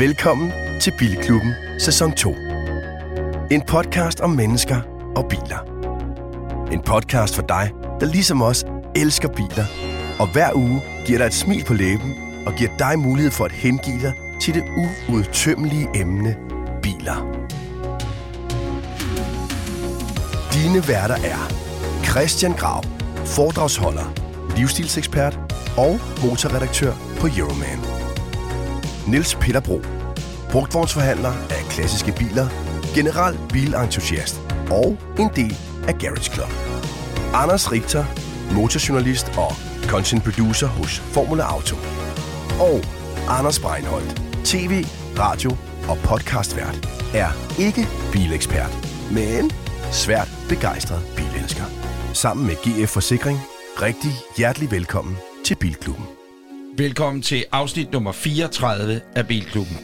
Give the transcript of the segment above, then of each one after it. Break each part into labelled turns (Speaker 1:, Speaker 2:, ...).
Speaker 1: Velkommen til Bilklubben Sæson 2. En podcast om mennesker og biler. En podcast for dig, der ligesom os elsker biler, og hver uge giver dig et smil på læben og giver dig mulighed for at hengive dig til det uudtømmelige emne biler. Dine værter er Christian Grav, foredragsholder, livsstilsekspert og motorredaktør på Euroman. Niels Peter Bro, brugtvognsforhandler af klassiske biler, general bilentusiast og en del af Garage Club. Anders Richter, motorjournalist og content producer hos Formula Auto. Og Anders Breinholt, tv, radio og podcastvært, er ikke bilekspert, men svært begejstret bilelsker. Sammen med GF Forsikring, rigtig hjertelig velkommen til Bilklubben.
Speaker 2: Velkommen til afsnit nummer 34 af Bilklubben.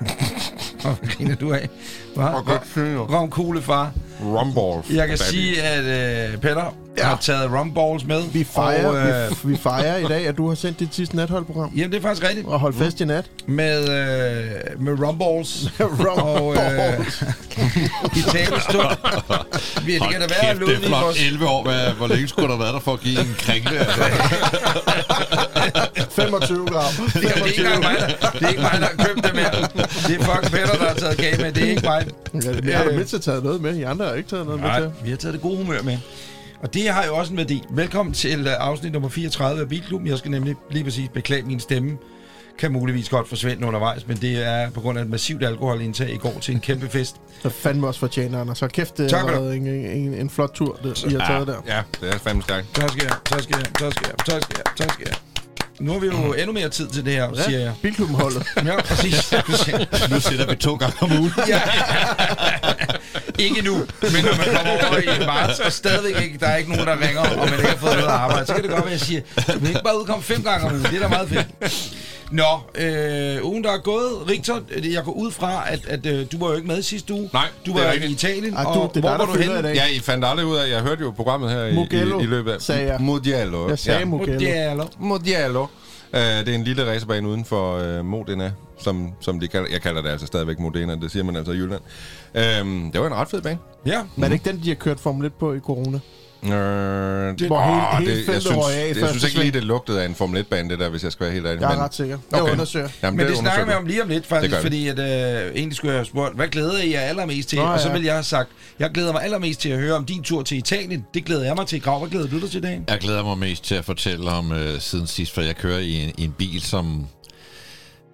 Speaker 2: Hvad griner du af? Hva?
Speaker 3: Og godt finde
Speaker 2: Romkugle far.
Speaker 3: rumballs.
Speaker 2: Jeg kan sige, at øh, Peter ja. har taget rumballs med.
Speaker 4: Vi fejrer,
Speaker 2: Og, øh,
Speaker 4: vi, vi fejrer i dag, at du har sendt dit sidste natholdprogram.
Speaker 2: jamen, det er faktisk rigtigt.
Speaker 4: Og holdt fest i nat.
Speaker 2: Med, øh, med rumballs.
Speaker 4: Rum
Speaker 2: og øh, i talestund. Vi, det kan da være,
Speaker 5: Kæft, det er flot.
Speaker 2: vores...
Speaker 5: 11 år. Hvad, hvor længe skulle der have været der for at give en kringle? Altså?
Speaker 4: 25 gram.
Speaker 2: Det er, ikke mig, der, det er ikke mig, der har købt det mere. Det er fucking Peter, der har taget kage med. Det er ikke mig.
Speaker 4: Ja, vi har da mindst taget noget med. I andre har ikke taget noget med
Speaker 2: Nej,
Speaker 4: til.
Speaker 2: vi har taget det gode humør med. Og det har jo også en værdi. Velkommen til uh, afsnit nummer 34 af Bilklubben. Jeg skal nemlig lige præcis beklage min stemme. Kan muligvis godt forsvinde undervejs, men det er på grund af et massivt alkoholindtag i går til en kæmpe fest.
Speaker 4: Så fandme også fortjener, Anders. Så kæft, det har været en, en, en flot tur, det, I har taget der.
Speaker 3: Ja, det er fandme skak.
Speaker 2: Tak skal jeg, tak skal jeg, tak skal jeg, tak skal jeg, tak skal jeg. Nu har vi jo endnu mere tid til det her, siger jeg.
Speaker 4: Bilklubben-holdet.
Speaker 2: Ja, præcis.
Speaker 5: nu sætter vi to gange om ugen.
Speaker 2: Ja. ikke nu, men når man kommer over i marts, og stadigvæk ikke, der er ikke nogen, der ringer, og man ikke har fået noget arbejde, så kan det godt være, at jeg siger, du kan ikke bare udkomme fem gange om ugen, det er da meget fedt. Nå, øh, ugen der er gået, Richter, jeg går ud fra, at, at øh, du var jo ikke med sidste uge.
Speaker 3: Nej,
Speaker 2: Du
Speaker 3: det er
Speaker 2: var i
Speaker 3: rigtigt.
Speaker 2: Italien,
Speaker 4: Ej, du,
Speaker 2: og
Speaker 4: det er
Speaker 2: hvor
Speaker 4: dig,
Speaker 2: var
Speaker 4: der
Speaker 2: du
Speaker 4: fylder i
Speaker 2: henne?
Speaker 4: dag.
Speaker 3: Ja, I fandt aldrig ud af, jeg hørte jo programmet her i,
Speaker 4: Mugello,
Speaker 3: i, i løbet af...
Speaker 4: sagde jeg.
Speaker 3: Mugello.
Speaker 4: Jeg sagde
Speaker 3: ja.
Speaker 4: Mugello.
Speaker 2: Mugello.
Speaker 3: Mugello. Uh, det er en lille racerbane uden for uh, Modena, som, som de kalder, jeg kalder det altså stadigvæk Modena, det siger man altså i Jylland. Um, det var en ret fed bane.
Speaker 2: Ja,
Speaker 4: Men er det ikke den, de har kørt Formel 1 på i corona?
Speaker 3: Uh, det,
Speaker 4: Hvor hele- hele
Speaker 3: det, jeg
Speaker 4: feltet
Speaker 3: synes,
Speaker 4: røg af
Speaker 3: jeg synes ikke lige, det lugtede af en Formel 1-bane, det der, hvis jeg skal være helt ærlig.
Speaker 4: Jeg er
Speaker 3: Men-
Speaker 4: ret sikker. Jeg
Speaker 3: Okay.
Speaker 4: undersøger.
Speaker 3: Jamen,
Speaker 2: men det snakker
Speaker 3: undersøger
Speaker 2: vi om lige om lidt,
Speaker 3: Det
Speaker 2: faktisk, fordi at, øh, egentlig skulle jeg have spurgt, hvad glæder I jer allermest til?
Speaker 4: Nå,
Speaker 2: og så
Speaker 4: ja.
Speaker 2: vil jeg have sagt, jeg glæder mig allermest til at høre om din tur til Italien. Det glæder jeg mig til. Grav, hvad glæder du dig til i dag?
Speaker 5: Jeg glæder mig mest til at fortælle om øh, siden sidst, for jeg kører i en, i en bil, som,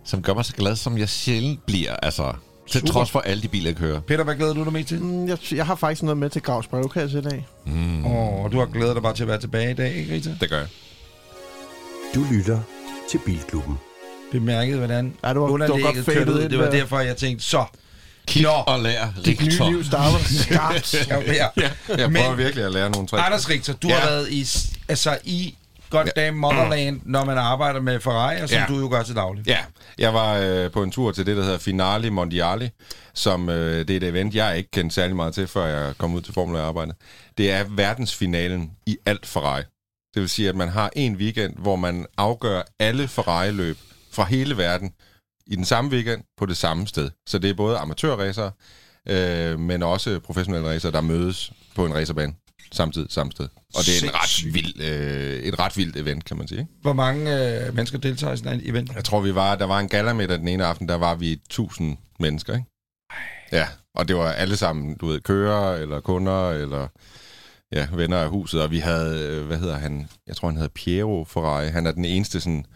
Speaker 5: som gør mig så glad, som jeg sjældent bliver. Altså, til
Speaker 2: Super.
Speaker 5: trods for alle de biler, jeg kører.
Speaker 2: Peter, hvad glæder du dig mest til?
Speaker 4: Mm, Jeg, jeg har faktisk noget med til Gravs brevkasse i dag.
Speaker 2: Åh, oh, du har glædet dig bare til at være tilbage i dag, ikke Rita?
Speaker 3: Det gør jeg.
Speaker 1: Du lytter til Bilklubben.
Speaker 2: Bemærket, hvordan
Speaker 4: Ja, det var- det var
Speaker 2: underlægget
Speaker 4: godt
Speaker 2: kørte ud. Det var
Speaker 4: der.
Speaker 2: derfor, jeg tænkte, så.
Speaker 5: Kig
Speaker 2: Nå.
Speaker 5: og lær
Speaker 4: Dit nye liv starter skarpt.
Speaker 2: Ja.
Speaker 3: Jeg
Speaker 2: Men-
Speaker 3: prøver virkelig at lære nogle trick.
Speaker 2: Anders Richter, du
Speaker 3: Ja.
Speaker 2: har været i, altså i goddamn motherland, når man arbejder med Ferrari, som
Speaker 3: Ja.
Speaker 2: du jo gør til daglig.
Speaker 3: Ja, jeg var øh, på en tur til det, der hedder Finale Mondiale, som øh, det er et event, jeg ikke kendte særlig meget til, før jeg kom ud til Formel 1-arbejdet. Det er verdensfinalen i alt Ferrari. Det vil sige, at man har en weekend, hvor man afgør alle Ferrari-løb fra hele verden i den samme weekend på det samme sted. Så det er både amatørracere, øh, men også professionelle racere, der mødes på en racerbane samtidig samme sted. Og det er en ret vild, øh, et ret vildt event, kan man sige. Ikke?
Speaker 2: Hvor mange øh, mennesker deltager i sådan en event?
Speaker 3: Jeg tror, vi var, der var en gallamiddag den ene aften, der var vi 1000 mennesker, ikke? Ja, og det var alle sammen, du ved, kører eller kunder eller ja, venner af huset, og vi havde, øh, hvad hedder han, jeg tror han hedder Piero Ferrari, han er den eneste sådan,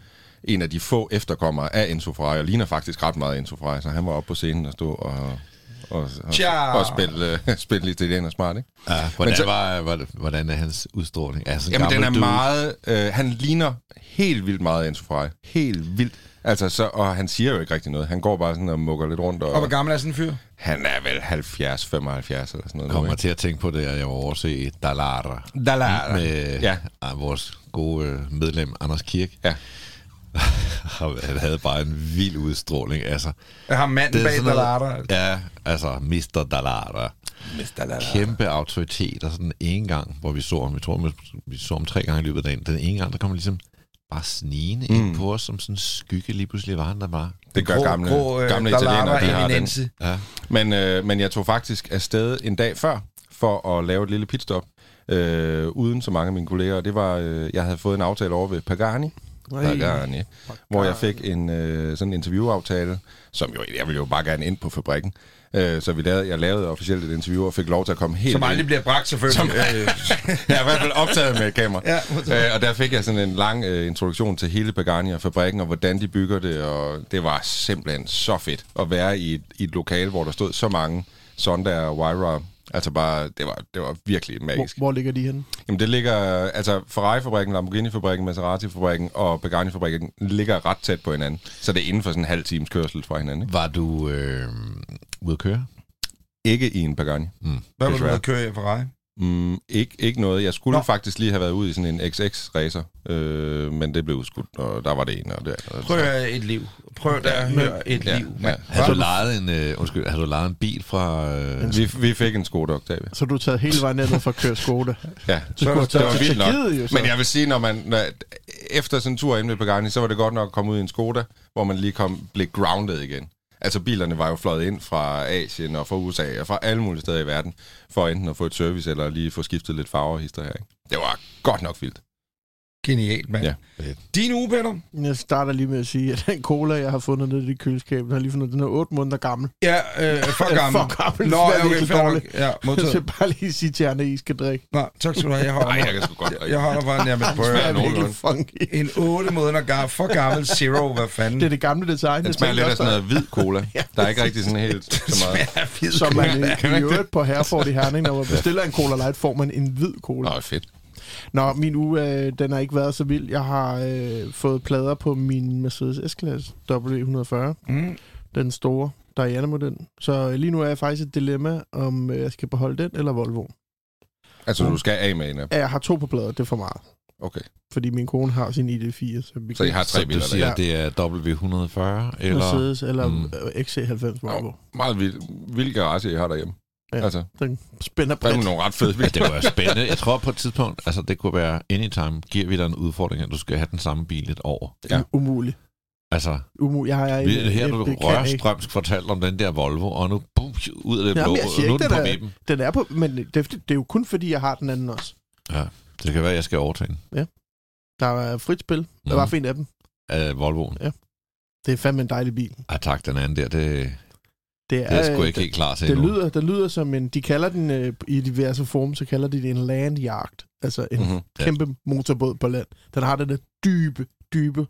Speaker 3: en af de få efterkommere af Enzo Ferrari, og ligner faktisk ret meget Enzo Ferrari, så han var oppe på scenen og stod og, og, og,
Speaker 2: Tja.
Speaker 3: og spille, øh, spille lidt italiener smart, ikke?
Speaker 5: Ja, hvordan,
Speaker 3: så-
Speaker 5: var, hvordan, er hans udstråling? Altså, en
Speaker 3: Jamen, den er
Speaker 5: dude.
Speaker 3: meget... Øh, han ligner helt vildt meget Enzo Ferrari. Helt vildt. Altså, så, og han siger jo ikke rigtig noget. Han går bare sådan og mukker lidt rundt. Og,
Speaker 2: Og hvor gammel er sådan en fyr?
Speaker 3: han er vel 70, 75 eller sådan noget. nu,
Speaker 5: kommer
Speaker 3: ikke?
Speaker 5: til at tænke på det, at jeg var overse Dallara.
Speaker 3: Dallara.
Speaker 5: Med
Speaker 3: Ja.
Speaker 5: ja. vores gode øh, medlem, Anders Kirk.
Speaker 3: Ja.
Speaker 5: Han havde bare en vild udstråling. Altså,
Speaker 2: Jeg har manden bag Dallara.
Speaker 5: Ja, altså Mr. Dallara. Kæmpe autoritet, og sådan en gang, hvor vi så ham, vi tror, vi så ham tre gange i løbet af dagen. Den ene gang, der kommer ligesom bare snigende
Speaker 3: Mm.
Speaker 5: ind på os, som sådan en skygge lige pludselig var han der bare.
Speaker 3: Det gør gamle,
Speaker 2: grå, øh,
Speaker 3: gamle italienere,
Speaker 2: larmer
Speaker 3: de har den.
Speaker 5: Ja.
Speaker 3: Men, øh, men jeg tog faktisk afsted en dag før, for at lave et lille pitstop, øh, uden så mange af mine kolleger. Og det var, øh, jeg havde fået en aftale over ved Pagani, Pagani hvor jeg fik en øh, sådan en interviewaftale, som jo, jeg ville jo bare gerne ind på fabrikken. Øh, så vi lavede, jeg lavede officielt et interview og fik lov til at komme helt
Speaker 2: Som
Speaker 3: ind.
Speaker 2: aldrig bliver bragt, selvfølgelig.
Speaker 3: Som-
Speaker 2: Øh,
Speaker 3: jeg er i hvert fald optaget med et kamera.
Speaker 2: Ja,
Speaker 3: øh, og der fik jeg sådan en lang øh, introduktion til hele Pagani og fabrikken, og hvordan de bygger det, og det var simpelthen så fedt at være i et, i et lokale, hvor der stod så mange Sonda og Wyra. Altså bare, det var, det var virkelig
Speaker 4: Hvor,
Speaker 3: magisk.
Speaker 4: hvor ligger de henne?
Speaker 3: Jamen det ligger, altså Ferrari-fabrikken, Lamborghini-fabrikken, Maserati-fabrikken og Pagani-fabrikken ligger ret tæt på hinanden. Så det er inden for sådan en halv times kørsel fra hinanden. Ikke,
Speaker 5: Var du øh, ude at køre?
Speaker 3: ikke i en Pagani.
Speaker 2: Hvad var du med at køre i Ferrari?
Speaker 3: Mm, ikke, ikke noget. Jeg skulle
Speaker 2: Nå.
Speaker 3: Faktisk lige have været ude i sådan en XX-racer, øh, men det blev udskudt, og der var det ene og det andet.
Speaker 2: Prøv at et liv. Prøv der at høre et
Speaker 3: Ja,
Speaker 2: liv,
Speaker 3: ja.
Speaker 5: Har du lejet en, øh, undskyld, har du lejet en bil fra... Øh,
Speaker 3: Vi, vi fik en Skoda Octavia.
Speaker 4: Så du taget hele vejen ned for at køre Skoda.
Speaker 3: Ja,
Speaker 4: Så skulle du
Speaker 3: det var vildt nok.
Speaker 4: Jo så.
Speaker 3: Men jeg vil sige, når man når, efter sådan en tur inde ved Pagani, så var det godt nok at komme ud i en Skoda, hvor man lige kom, blev grounded igen. Altså bilerne var jo fløjet ind fra Asien og fra USA og fra alle mulige steder i verden, for enten at få et service eller lige få skiftet lidt farver og her. Ikke? Det var godt nok vildt.
Speaker 2: Genialt, mand.
Speaker 3: Ja.
Speaker 2: Din uge, Peter?
Speaker 4: Jeg starter lige med at sige, at den cola, jeg har fundet nede i køleskabet, har jeg lige fundet, den er 8 måneder gammel.
Speaker 2: Ja, øh, for gammel.
Speaker 4: For gammel.
Speaker 2: Nå, ja, okay, fair nok. Ja,
Speaker 4: Jeg
Speaker 2: modtaget.
Speaker 4: skal bare lige sige til at I skal drikke.
Speaker 2: Nå, tak skal du have. Jeg holder
Speaker 3: Nej, jeg kan sgu godt drikke.
Speaker 2: Jeg holder bare nærmest på
Speaker 3: smager
Speaker 4: Det er
Speaker 3: nogenlunde.
Speaker 4: virkelig funky.
Speaker 2: En 8 måneder gar, for gammel Zero, hvad fanden?
Speaker 4: Det er det gamle design.
Speaker 3: Den
Speaker 4: jeg
Speaker 3: smager lidt af sådan noget hvid cola. Der er ikke rigtig sådan helt så meget.
Speaker 4: Som man i øvrigt på Herford i Herning, når man bestiller en Cola Light, får man en hvid cola.
Speaker 3: Nå, fedt.
Speaker 4: Nå, min uge, øh, den har ikke været så vild. Jeg har øh, fået plader på min Mercedes S-Class W140.
Speaker 2: Mm.
Speaker 4: Den store Diana-model. Så øh, lige nu er jeg faktisk i et dilemma, om øh, jeg skal beholde den eller Volvo.
Speaker 3: Altså, du skal af med en af dem.
Speaker 4: Ja, Jeg har to på plader, det er for meget.
Speaker 3: Okay.
Speaker 4: Fordi min kone har sin ID4. Så, vi
Speaker 3: Så I har tre
Speaker 5: så du
Speaker 3: biler der.
Speaker 5: siger,
Speaker 4: Ja.
Speaker 5: at det er W140, eller...
Speaker 4: Mercedes eller
Speaker 5: Mm.
Speaker 4: mm. XC90 Volvo.
Speaker 3: Nå, meget vild, vild garage, I har derhjemme.
Speaker 4: Ja.
Speaker 3: Altså,
Speaker 4: Den spænder
Speaker 3: der er
Speaker 4: bredt.
Speaker 3: nogle ret fede
Speaker 5: Ja, det var spændende. Jeg tror på et tidspunkt, altså det kunne være anytime, giver vi dig en udfordring, at du skal have den samme bil et år.
Speaker 3: Ja.
Speaker 4: Umuligt.
Speaker 5: Altså,
Speaker 4: Umuligt. Jeg har jeg,
Speaker 5: her
Speaker 4: det-
Speaker 5: du
Speaker 4: det jeg ikke.
Speaker 5: rørstrømsk fortalt om den der Volvo, og nu boom, ud af det
Speaker 4: Jamen,
Speaker 5: blå,
Speaker 4: jeg siger
Speaker 5: nu er
Speaker 4: ikke,
Speaker 5: den på
Speaker 4: den er-
Speaker 5: vippen.
Speaker 4: Den er på, men det, det er jo kun fordi, jeg har den anden også.
Speaker 5: Ja, det kan være, jeg skal overtage den.
Speaker 4: Der er frit spil. Der var en af dem.
Speaker 5: Af Volvoen.
Speaker 4: Det er fandme en dejlig bil.
Speaker 5: Ej tak, den anden der, det,
Speaker 4: Det
Speaker 5: det er jeg sgu ikke helt klar til
Speaker 4: det, det
Speaker 5: endnu.
Speaker 4: lyder, det lyder som en... De kalder den øh, i diverse former, så kalder de det en landjagt. Altså en
Speaker 3: Mhm.
Speaker 4: mm-hmm. kæmpe motorbåd på land. Den har den der dybe, dybe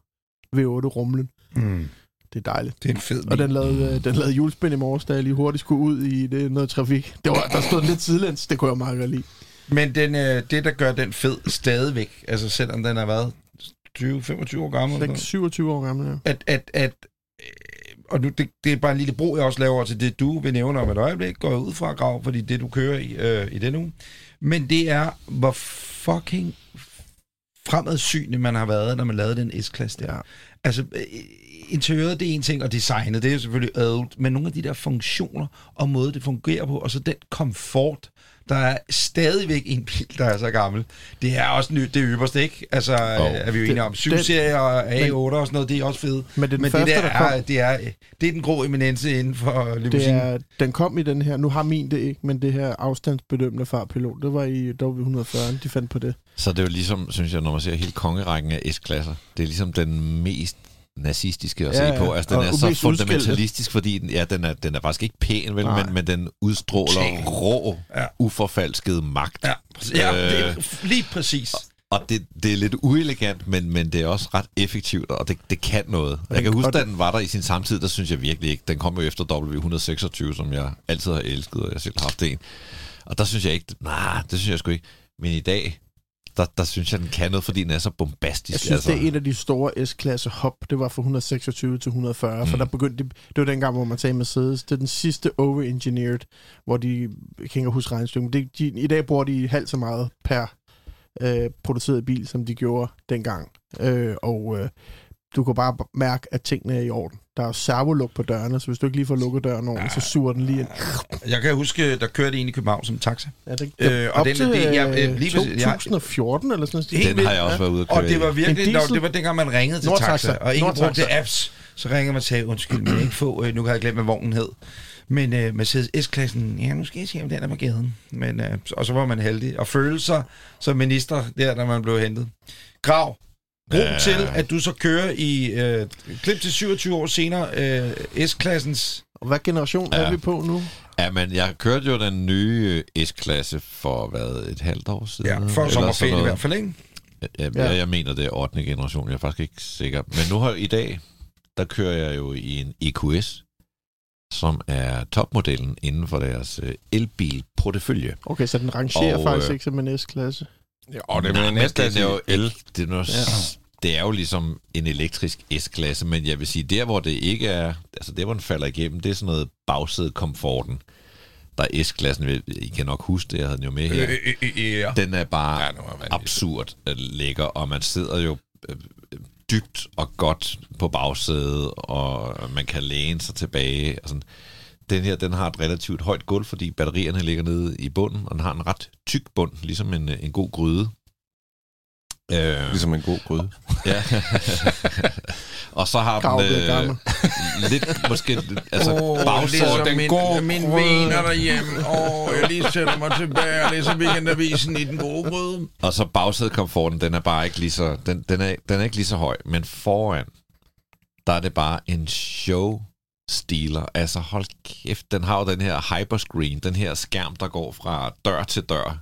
Speaker 4: V8-rumlen.
Speaker 2: Mm.
Speaker 4: Det er dejligt.
Speaker 2: Det er en fed
Speaker 4: Og den lavede, øh, den lavede julespind i morges, da jeg lige hurtigt skulle ud i det, noget trafik. Det var, der stod den lidt sidelæns, det kunne jeg meget godt lide.
Speaker 2: Men den, øh, det, der gør den fed stadigvæk, altså selvom den har været 20-25 år gammel,
Speaker 4: Den
Speaker 2: eller
Speaker 4: er
Speaker 2: sådan
Speaker 4: 27 år gammel, ja.
Speaker 2: at, at, at øh, og nu, det, det er bare en lille bro, jeg også laver til det, du vil nævne om et øjeblik, går jeg ud fra grav, fordi det, du kører i, øh, i den uge. Men det er, hvor fucking fremadsynende man har været, når man lavede den S-klasse der.
Speaker 4: Ja.
Speaker 2: Altså, øh, interiøret, det er en ting, og designet, det er jo selvfølgelig adult, men nogle af de der funktioner og måde, det fungerer på, og så den komfort, der er stadigvæk en bil, der er så gammel. Det er også nyt, det ypperste, ikke? Altså, oh, er vi jo enige om.
Speaker 4: Den-
Speaker 2: 7-serie og A8 og sådan noget, det er også fedt.
Speaker 4: Men det er den
Speaker 2: Men
Speaker 4: første,
Speaker 2: det der,
Speaker 4: der kom.
Speaker 2: er, det, er, det er den grå eminence inden for
Speaker 4: Det
Speaker 2: limousinen.
Speaker 4: er, den kom i den her, nu har min det ikke, men det her afstandsbedømmende farpilot, det var i W140, de fandt på det.
Speaker 5: Så det er jo ligesom, synes jeg, når man ser hele kongerækken af S-klasser, det er ligesom den mest nazistiske at
Speaker 4: Ja,
Speaker 5: se på. Altså, den er så fundamentalistisk, fordi den, ja, den, er, den er faktisk ikke pæn, vel,
Speaker 4: Nej.
Speaker 5: men, men den udstråler
Speaker 2: Totalt.
Speaker 5: rå,
Speaker 2: Ja.
Speaker 5: uforfalsket magt.
Speaker 2: Ja, præcis. ja det
Speaker 5: Øh.
Speaker 2: er lige præcis.
Speaker 5: Og det, det er lidt uelegant, men, men det er også ret effektivt, og det, det kan noget. Jeg
Speaker 4: den-
Speaker 5: kan huske, da
Speaker 4: det-
Speaker 5: den var der i sin samtid, der synes jeg virkelig ikke. Den kom jo efter W126, som jeg altid har elsket, og jeg selv har haft en. Og der synes jeg ikke, nej, det synes jeg sgu ikke. Men i dag, der, der synes jeg, den kan noget, fordi den er så bombastisk.
Speaker 4: Jeg synes, altså. det er et af de store S-klasse hop. Det var fra 126 til 140, mm. for der begyndte de, det var dengang, hvor man sagde Mercedes. Det er den sidste over-engineered, hvor de, jeg kan ikke huske regnstykket, men det, de, i dag bruger de halvt så meget per øh, produceret bil, som de gjorde dengang. Øh, og øh, du kan bare mærke, at tingene er i orden. Der er servoluk på dørene, så hvis du ikke lige får lukket døren ordentligt, så suger den lige ind.
Speaker 2: Jeg kan huske, der kørte en i København som taxa.
Speaker 4: Ja, det,
Speaker 2: Øh, og
Speaker 4: op
Speaker 2: den-
Speaker 4: til
Speaker 2: det- jeg-
Speaker 4: øh,
Speaker 2: øh, lige præcis, jeg-
Speaker 4: 2014 eller sådan noget.
Speaker 5: Den
Speaker 2: vildt.
Speaker 5: har jeg også været ude at køre
Speaker 2: Og det var virkelig, når, det var dengang, man ringede til
Speaker 4: Nordtaxa.
Speaker 2: taxa, og ikke
Speaker 4: Nordtaxa.
Speaker 2: brugte apps. Så ringede man og sagde, undskyld, men kan ikke få, øh, nu har jeg glemt, hvad vognen hed. Men øh, Mercedes S-klassen, ja, nu skal jeg se, om den er på gaden. Men, øh, og så var man heldig. Og føle sig som minister, der, da man blev hentet. Grav, grund
Speaker 5: Ja.
Speaker 2: til, at du så kører i øh, klip til 27 år senere, øh, S-klassens...
Speaker 4: Og hvad generation
Speaker 5: Ja.
Speaker 4: er vi på nu?
Speaker 5: Ja, men jeg kørte jo den nye øh, S-klasse for, hvad, et halvt år siden?
Speaker 2: Ja,
Speaker 5: sådan
Speaker 2: sommerferien i hvert fald, ikke?
Speaker 5: Ja,
Speaker 4: Ja.
Speaker 5: ja. Jeg mener, det er 8. generation. Jeg er faktisk ikke sikker. Men nu har i dag, der kører jeg jo i en EQS, som er topmodellen inden for deres øh, elbil-portefølje.
Speaker 4: Okay, så den rangerer
Speaker 5: Og,
Speaker 4: faktisk
Speaker 5: øh,
Speaker 4: ikke som en S-klasse.
Speaker 3: Ja, og det er næsten
Speaker 5: den er jo
Speaker 3: el.
Speaker 5: el. Det er, noget,
Speaker 4: Ja.
Speaker 5: Det er jo ligesom en elektrisk S-klasse, men jeg vil sige, der hvor det ikke er, altså der hvor den falder igennem, det er sådan noget bagsædekomforten. Der er S-klassen, I kan nok huske det, jeg havde den jo med her.
Speaker 2: Øh, øh, øh, ja.
Speaker 5: Den er bare
Speaker 3: Ja,
Speaker 5: absurd øh, lækker, og man sidder jo øh, dybt og godt på bagsædet, og man kan læne sig tilbage. Og sådan. Den her, den har et relativt højt gulv, fordi batterierne ligger nede i bunden, og den har en ret tyk bund, ligesom en, øh, en god gryde. Øh,
Speaker 3: Ligesom en god gryde.
Speaker 5: ja. og så har
Speaker 4: Grav
Speaker 5: den øh, lidt, måske, altså oh, bagsædet,
Speaker 2: den
Speaker 3: min-
Speaker 2: gode
Speaker 3: min vener
Speaker 2: derhjemme. Åh, jeg lige sætter mig tilbage og læser weekendavisen i den gode gryde.
Speaker 5: Og så bagsædekomforten, den er bare ikke lige så, den, den, er, den er ikke lige så høj, men foran, der er det bare en show stiler. Altså hold kæft, den har jo den her hyperscreen, den her skærm, der går fra dør til dør.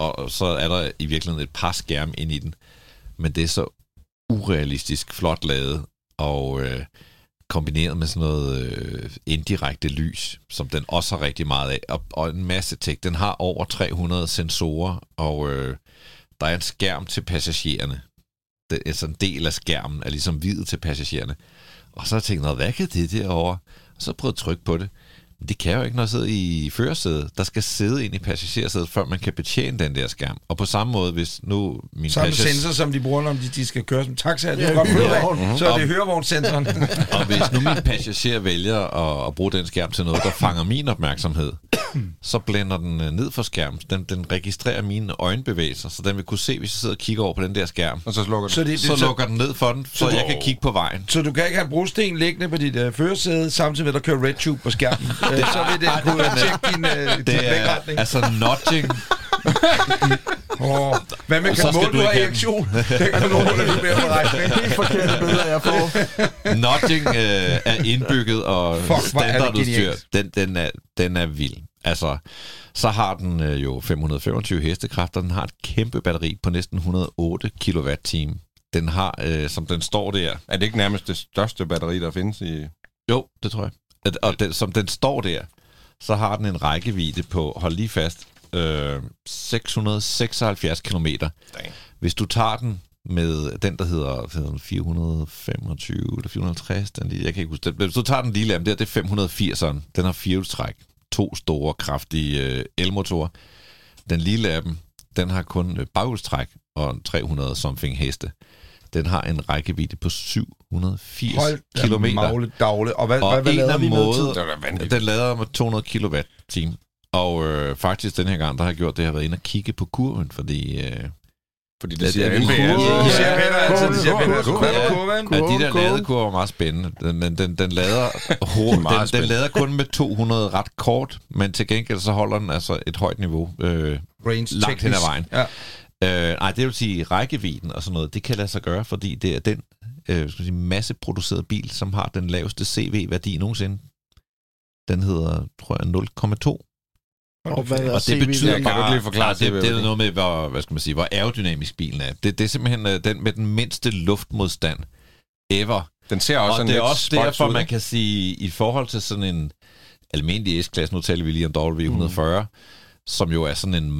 Speaker 5: Og så er der i virkeligheden et par skærme ind i den. Men det er så urealistisk flot lavet, og øh, kombineret med sådan noget øh, indirekte lys, som den også har rigtig meget af, og, og en masse tech. Den har over 300 sensorer, og øh, der er en skærm til passagererne. Det, altså en del af skærmen er ligesom hvid til passagererne. Og så har jeg tænkt, hvad kan det derovre? Og så prøvede jeg at trykke på det. Det kan jo ikke, når jeg sidder i førersædet. Der skal sidde ind i passagersædet, før man kan betjene den der skærm. Og på samme måde, hvis nu min
Speaker 2: Samme
Speaker 5: passager...
Speaker 2: sensor, som de bruger, når de, de skal køre som taxa. Det er godt
Speaker 4: hørevogn.
Speaker 2: Så er det hørevognssensoren.
Speaker 5: Og hvis nu min passager vælger at, at bruge den skærm til noget, der fanger min opmærksomhed, så blænder den øh, ned for skærmen. Den, den registrerer mine øjenbevægelser, så den vil kunne se, hvis jeg sidder og kigger over på den der skærm.
Speaker 3: Og så slukker
Speaker 2: så,
Speaker 3: det.
Speaker 2: det,
Speaker 5: Så
Speaker 2: så,
Speaker 5: lukker den ned for den, så
Speaker 2: du-
Speaker 5: jeg kan kigge på vejen.
Speaker 2: så du kan ikke have en brosten liggende på dit uh, førersæde, samtidig med, at der kører RedTube på skærmen. uh, så vil det kunne tjekke din, din
Speaker 5: Det er altså nudging.
Speaker 2: Oh, hvad med,
Speaker 5: Og så
Speaker 2: kan
Speaker 5: skal
Speaker 2: måle,
Speaker 5: du
Speaker 2: har erektion? Det kan du måle, du bliver på rejse.
Speaker 4: Helt forkerte billeder, jeg får.
Speaker 5: Nudging øh, er indbygget og
Speaker 2: Fuck, det
Speaker 5: standardudstyr. Den, den, er, den er vild. Altså, så har den øh, jo 525 hestekræfter. Den har et kæmpe batteri på næsten 108 kWh. Den har, øh, som den står der,
Speaker 3: Er det ikke nærmest det største batteri, der findes i...
Speaker 5: Jo, det tror jeg. At- Og den, som den står der, så har den en rækkevidde på, hold lige fast, øh, 676 km. Hvis du tager den med den, der hedder, hvad hedder den, 425 eller 450, den lige, jeg kan ikke huske det. Hvis du tager den lille af der, det er 580'eren. Den har firehjulstræk. To store, kraftige øh, elmotorer. Den lille af dem, den har kun øh, baghjulstræk og 300 something heste. Den har en rækkevidde på 780
Speaker 2: Hold da
Speaker 5: kilometer.
Speaker 2: magle dagle. Og hvad,
Speaker 5: Og
Speaker 2: hvad, hvad
Speaker 5: af
Speaker 2: vi med
Speaker 5: måde-
Speaker 2: tid?
Speaker 3: Det.
Speaker 5: Den lader med 200 kWh. Og øh, faktisk den her gang, der har jeg gjort det, har været inde og kigge på kurven, fordi øh,
Speaker 3: Fordi
Speaker 5: Ja,
Speaker 3: det siger
Speaker 5: det er
Speaker 3: NP
Speaker 5: cool.
Speaker 3: altid.
Speaker 2: De ser pænt altid, de ser pænt altid. Kurven?
Speaker 5: at de der
Speaker 4: Kurven,
Speaker 5: ladekurver er meget spændende. Den, den, den, den lader hurtigt.
Speaker 3: meget
Speaker 5: Den, den lader kun med 200 ret kort, men til gengæld så holder den altså et højt niveau øh,
Speaker 2: Range
Speaker 5: langt hen ad
Speaker 2: teknisk.
Speaker 5: vejen.
Speaker 2: Ja.
Speaker 5: Øh, nej, det vil sige rækkevidden og sådan noget, det kan lade sig gøre, fordi det er den øh, skal sige, masseproducerede bil, som har den laveste CV-værdi nogensinde. Den hedder, tror jeg, 0,2.
Speaker 4: Og hvad er
Speaker 5: Og det
Speaker 4: CV?
Speaker 5: betyder
Speaker 3: Kan du
Speaker 5: bare,
Speaker 3: lige forklare
Speaker 5: det,
Speaker 3: det,
Speaker 5: det er noget med, hvor, hvad skal man sige, hvor aerodynamisk bilen er. Det, det er simpelthen øh, den med den mindste luftmodstand ever.
Speaker 3: Den ser også
Speaker 5: Og det er også derfor,
Speaker 3: ud,
Speaker 5: man kan sige, i forhold til sådan en almindelig S-klasse, nu taler vi lige om W140, mm. som jo er sådan en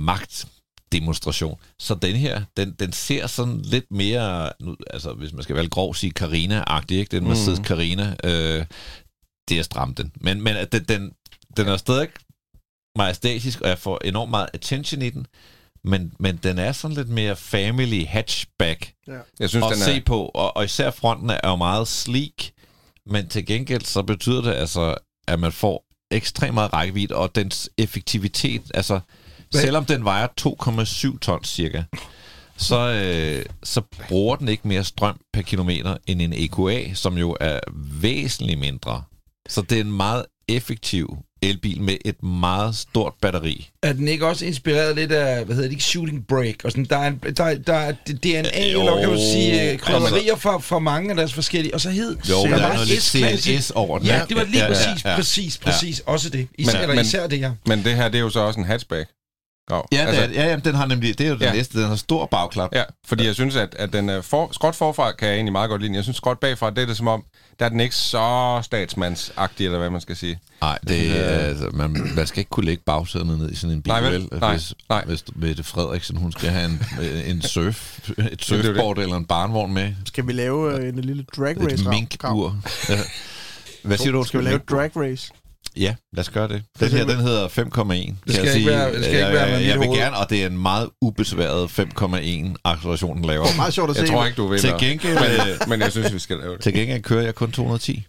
Speaker 5: magtdemonstration. Så den her, den, den ser sådan lidt mere, nu, altså hvis man skal være grov, sige Carina-agtig, ikke? Den Mercedes
Speaker 3: Mhm.
Speaker 5: Carina, øh, det er stramt den. Men, men den, den, den er stadig majestætisk, og jeg får enormt meget attention i den, men, men den er sådan lidt mere family hatchback
Speaker 3: Jeg synes,
Speaker 5: at
Speaker 3: den
Speaker 5: se
Speaker 3: er...
Speaker 5: på, og, og især fronten er jo meget sleek, men til gengæld så betyder det altså, at man får ekstremt meget rækkevidde, og dens effektivitet, altså
Speaker 2: Hvad?
Speaker 5: selvom den vejer 2,7 tons cirka, så, øh, så bruger den ikke mere strøm per kilometer end en EQA, som jo er væsentligt mindre. Så det er en meget effektiv elbil med et meget stort batteri.
Speaker 2: Er den ikke også inspireret lidt af, hvad hedder det ikke, Shooting Break? Og sådan, der er, en, der, der er DNA,
Speaker 5: Jo,
Speaker 2: eller kan du sige, øh, krydderier
Speaker 5: altså-
Speaker 2: fra, fra mange af deres forskellige, og så hed
Speaker 5: Jo,
Speaker 2: der
Speaker 5: der
Speaker 2: var
Speaker 5: er noget lidt
Speaker 2: S-klasse.
Speaker 5: CLS over den.
Speaker 2: Ja, det var lige
Speaker 5: Ja, ja,
Speaker 2: præcis,
Speaker 5: ja.
Speaker 2: præcis, præcis, også det. Især,
Speaker 3: Men-
Speaker 2: eller
Speaker 3: men-
Speaker 2: især det her.
Speaker 3: Men det her, det er jo så også en hatchback. Jo,
Speaker 5: Ja, altså, ja, ja, den har nemlig, det er jo den
Speaker 3: Ja.
Speaker 5: næste, den har stor bagklap.
Speaker 3: Ja, fordi jeg synes, at, at den er for, skråt forfra kan jeg egentlig meget godt lide. den. Jeg synes, skråt bagfra, det er det som om, der er den ikke så statsmandsagtig, eller hvad man skal sige.
Speaker 5: Nej, det er, altså, man, man skal ikke kunne lægge bagsæderne ned i sådan en bil,
Speaker 3: Nej, vel?
Speaker 5: vel?
Speaker 3: Nej,
Speaker 5: hvis,
Speaker 3: nej.
Speaker 5: hvis Mette Frederiksen, hun skal have en, en surf, et
Speaker 3: det er det.
Speaker 5: surfboard eller en barnvogn med.
Speaker 4: Skal vi lave øh, en lille drag race?
Speaker 5: Et minkbur. Ja. Hvad siger du?
Speaker 4: Skal vi lave et drag race?
Speaker 5: Ja, lad os gøre det. Den her, den hedder 5,1. kan
Speaker 2: skal
Speaker 5: jeg
Speaker 2: ikke være- det skal ikke
Speaker 5: jeg,
Speaker 2: være med
Speaker 5: jeg, jeg vil gerne, og det er en meget ubesværet 5,1 acceleration, den laver.
Speaker 4: Meget sjovt at se.
Speaker 3: Jeg tror ikke, du vil.
Speaker 5: Til gengæld, øh,
Speaker 3: Men jeg synes, vi skal lave det.
Speaker 5: til gengæld kører jeg kun 210.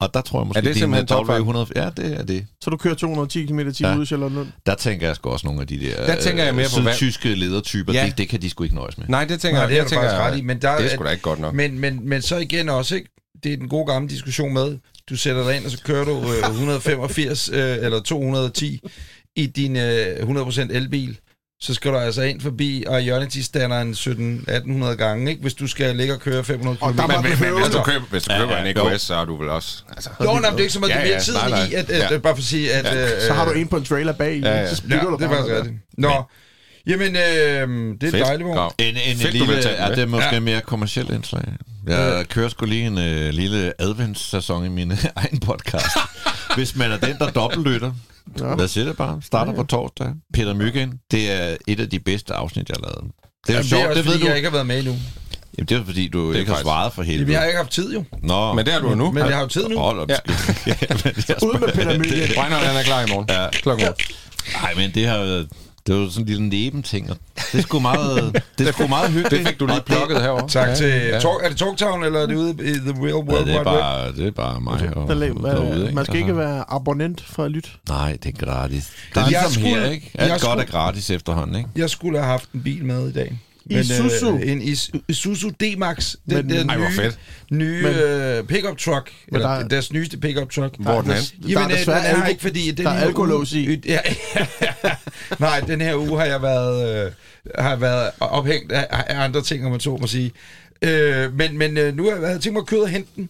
Speaker 5: Og der tror jeg måske,
Speaker 3: Er det simpelthen topfart?
Speaker 5: W100... Ja, det er det.
Speaker 4: Så du kører 210 km i
Speaker 5: Ja.
Speaker 4: ud i Charlottenlund?
Speaker 5: Der tænker jeg sgu også nogle af de der,
Speaker 3: Der tænker jeg mere på, hvad-
Speaker 5: tyske ledertyper.
Speaker 3: Ja.
Speaker 5: Det, det kan de sgu ikke nøjes med.
Speaker 3: Nej, det tænker
Speaker 2: Nej,
Speaker 3: jeg.
Speaker 2: det er
Speaker 3: jeg tænker,
Speaker 2: faktisk ret i, men der
Speaker 3: det er sgu da ikke godt nok.
Speaker 2: Men, men, men så igen også, ikke? det er den gode gamle diskussion med, du sætter dig ind, og så kører du øh, 185 øh, eller 210 i din øh, 100% elbil, så skal du altså ind forbi Ionity-standeren 17-1800 gange, ikke? hvis du skal ligge og køre 500 km.
Speaker 4: Og der
Speaker 3: Men, men, men hvis du køber, hvis du
Speaker 5: Ja,
Speaker 3: køber
Speaker 5: ja,
Speaker 3: en
Speaker 5: jo.
Speaker 3: EQS, så er du vel også... Altså,
Speaker 2: Jo, nej, det er ikke så meget,
Speaker 3: Ja,
Speaker 2: det er mere
Speaker 3: ja,
Speaker 2: tiden
Speaker 3: nej, nej.
Speaker 2: i, at, at,
Speaker 3: Ja.
Speaker 2: bare for at sige, at...
Speaker 3: Ja.
Speaker 2: Øh,
Speaker 4: Så har du en på en trailer bag
Speaker 3: Ja, ja.
Speaker 4: så
Speaker 2: Ja,
Speaker 4: spytter du
Speaker 2: det er
Speaker 4: bare
Speaker 2: faktisk rigtigt. Nå, jamen, øh, det er
Speaker 3: Fedt.
Speaker 2: dejligt, hvor.
Speaker 5: En, en
Speaker 3: Fedt, du
Speaker 5: lille,
Speaker 3: vil tage den
Speaker 5: ja,
Speaker 3: med.
Speaker 5: det er måske
Speaker 2: Ja.
Speaker 5: ja. mere kommersielt indslag. Jeg kører sgu lige en uh, lille adventssæson i min egen podcast. Hvis man er den, der dobbeltlytter,
Speaker 4: Ja.
Speaker 5: hvad siger det bare? Starter på torsdag. Peter Myggen, det er et af de bedste afsnit, jeg har lavet. Det er jo
Speaker 2: Jamen, det
Speaker 5: sjovt,
Speaker 2: er også,
Speaker 5: det ved
Speaker 2: fordi
Speaker 5: du.
Speaker 2: jeg ikke har været med endnu.
Speaker 5: Jamen, det er fordi, du
Speaker 3: Det er
Speaker 5: ikke har
Speaker 3: faktisk-
Speaker 5: svaret for
Speaker 2: Jamen,
Speaker 5: helvede.
Speaker 2: jeg har ikke haft tid, jo.
Speaker 5: Nå,
Speaker 3: Men det har du jo nu.
Speaker 2: Men jeg har jo tid nu.
Speaker 5: Hold op,
Speaker 3: Ja.
Speaker 5: ja.
Speaker 4: Ud med Peter Myggen.
Speaker 3: Reinhold, han er klar i morgen.
Speaker 5: Ja.
Speaker 3: Klokken otte.
Speaker 5: Nej, men det har været... Det var sådan en lille nebenting, og det er sgu meget, det er sgu meget hyggeligt.
Speaker 3: Det fik du lige plukket herovre.
Speaker 2: Tak til...
Speaker 3: Ja.
Speaker 2: Talk, er det Talktown, eller er det ude i the real
Speaker 5: Ja,
Speaker 2: world
Speaker 5: det er bare, det er bare mig og
Speaker 4: Der
Speaker 5: derude, ikke?
Speaker 4: Man skal
Speaker 5: Altså.
Speaker 4: ikke være abonnent for at lytte.
Speaker 5: Nej, det er gratis. Det er
Speaker 2: Jeg
Speaker 5: ligesom
Speaker 2: skulle-
Speaker 5: her, ikke?
Speaker 2: jeg
Speaker 5: Alt godt
Speaker 2: skulle-
Speaker 5: er gratis efterhånden, ikke?
Speaker 2: Jeg skulle have haft en bil med i dag.
Speaker 4: Isuzu.
Speaker 2: Øh, en Is- Isuzu D-Max. Den
Speaker 4: Men-
Speaker 2: der
Speaker 3: Ej, hvor
Speaker 2: nye,
Speaker 3: fedt.
Speaker 2: nye
Speaker 4: Men-
Speaker 2: øh, pickup truck. Eller
Speaker 4: der er-
Speaker 2: deres nyeste pickup truck.
Speaker 3: Hvor er den
Speaker 4: der,
Speaker 3: henne?
Speaker 4: der er
Speaker 2: øh,
Speaker 4: desværre
Speaker 2: den er ikke, fordi den
Speaker 4: der er alkolås
Speaker 2: uge-
Speaker 4: i.
Speaker 2: Ja, Nej, den her uge har jeg været, øh, har været ophængt af, af andre ting, om man så må sige. Øh, men men øh, nu har jeg været- tænkt mig at køre og hente den.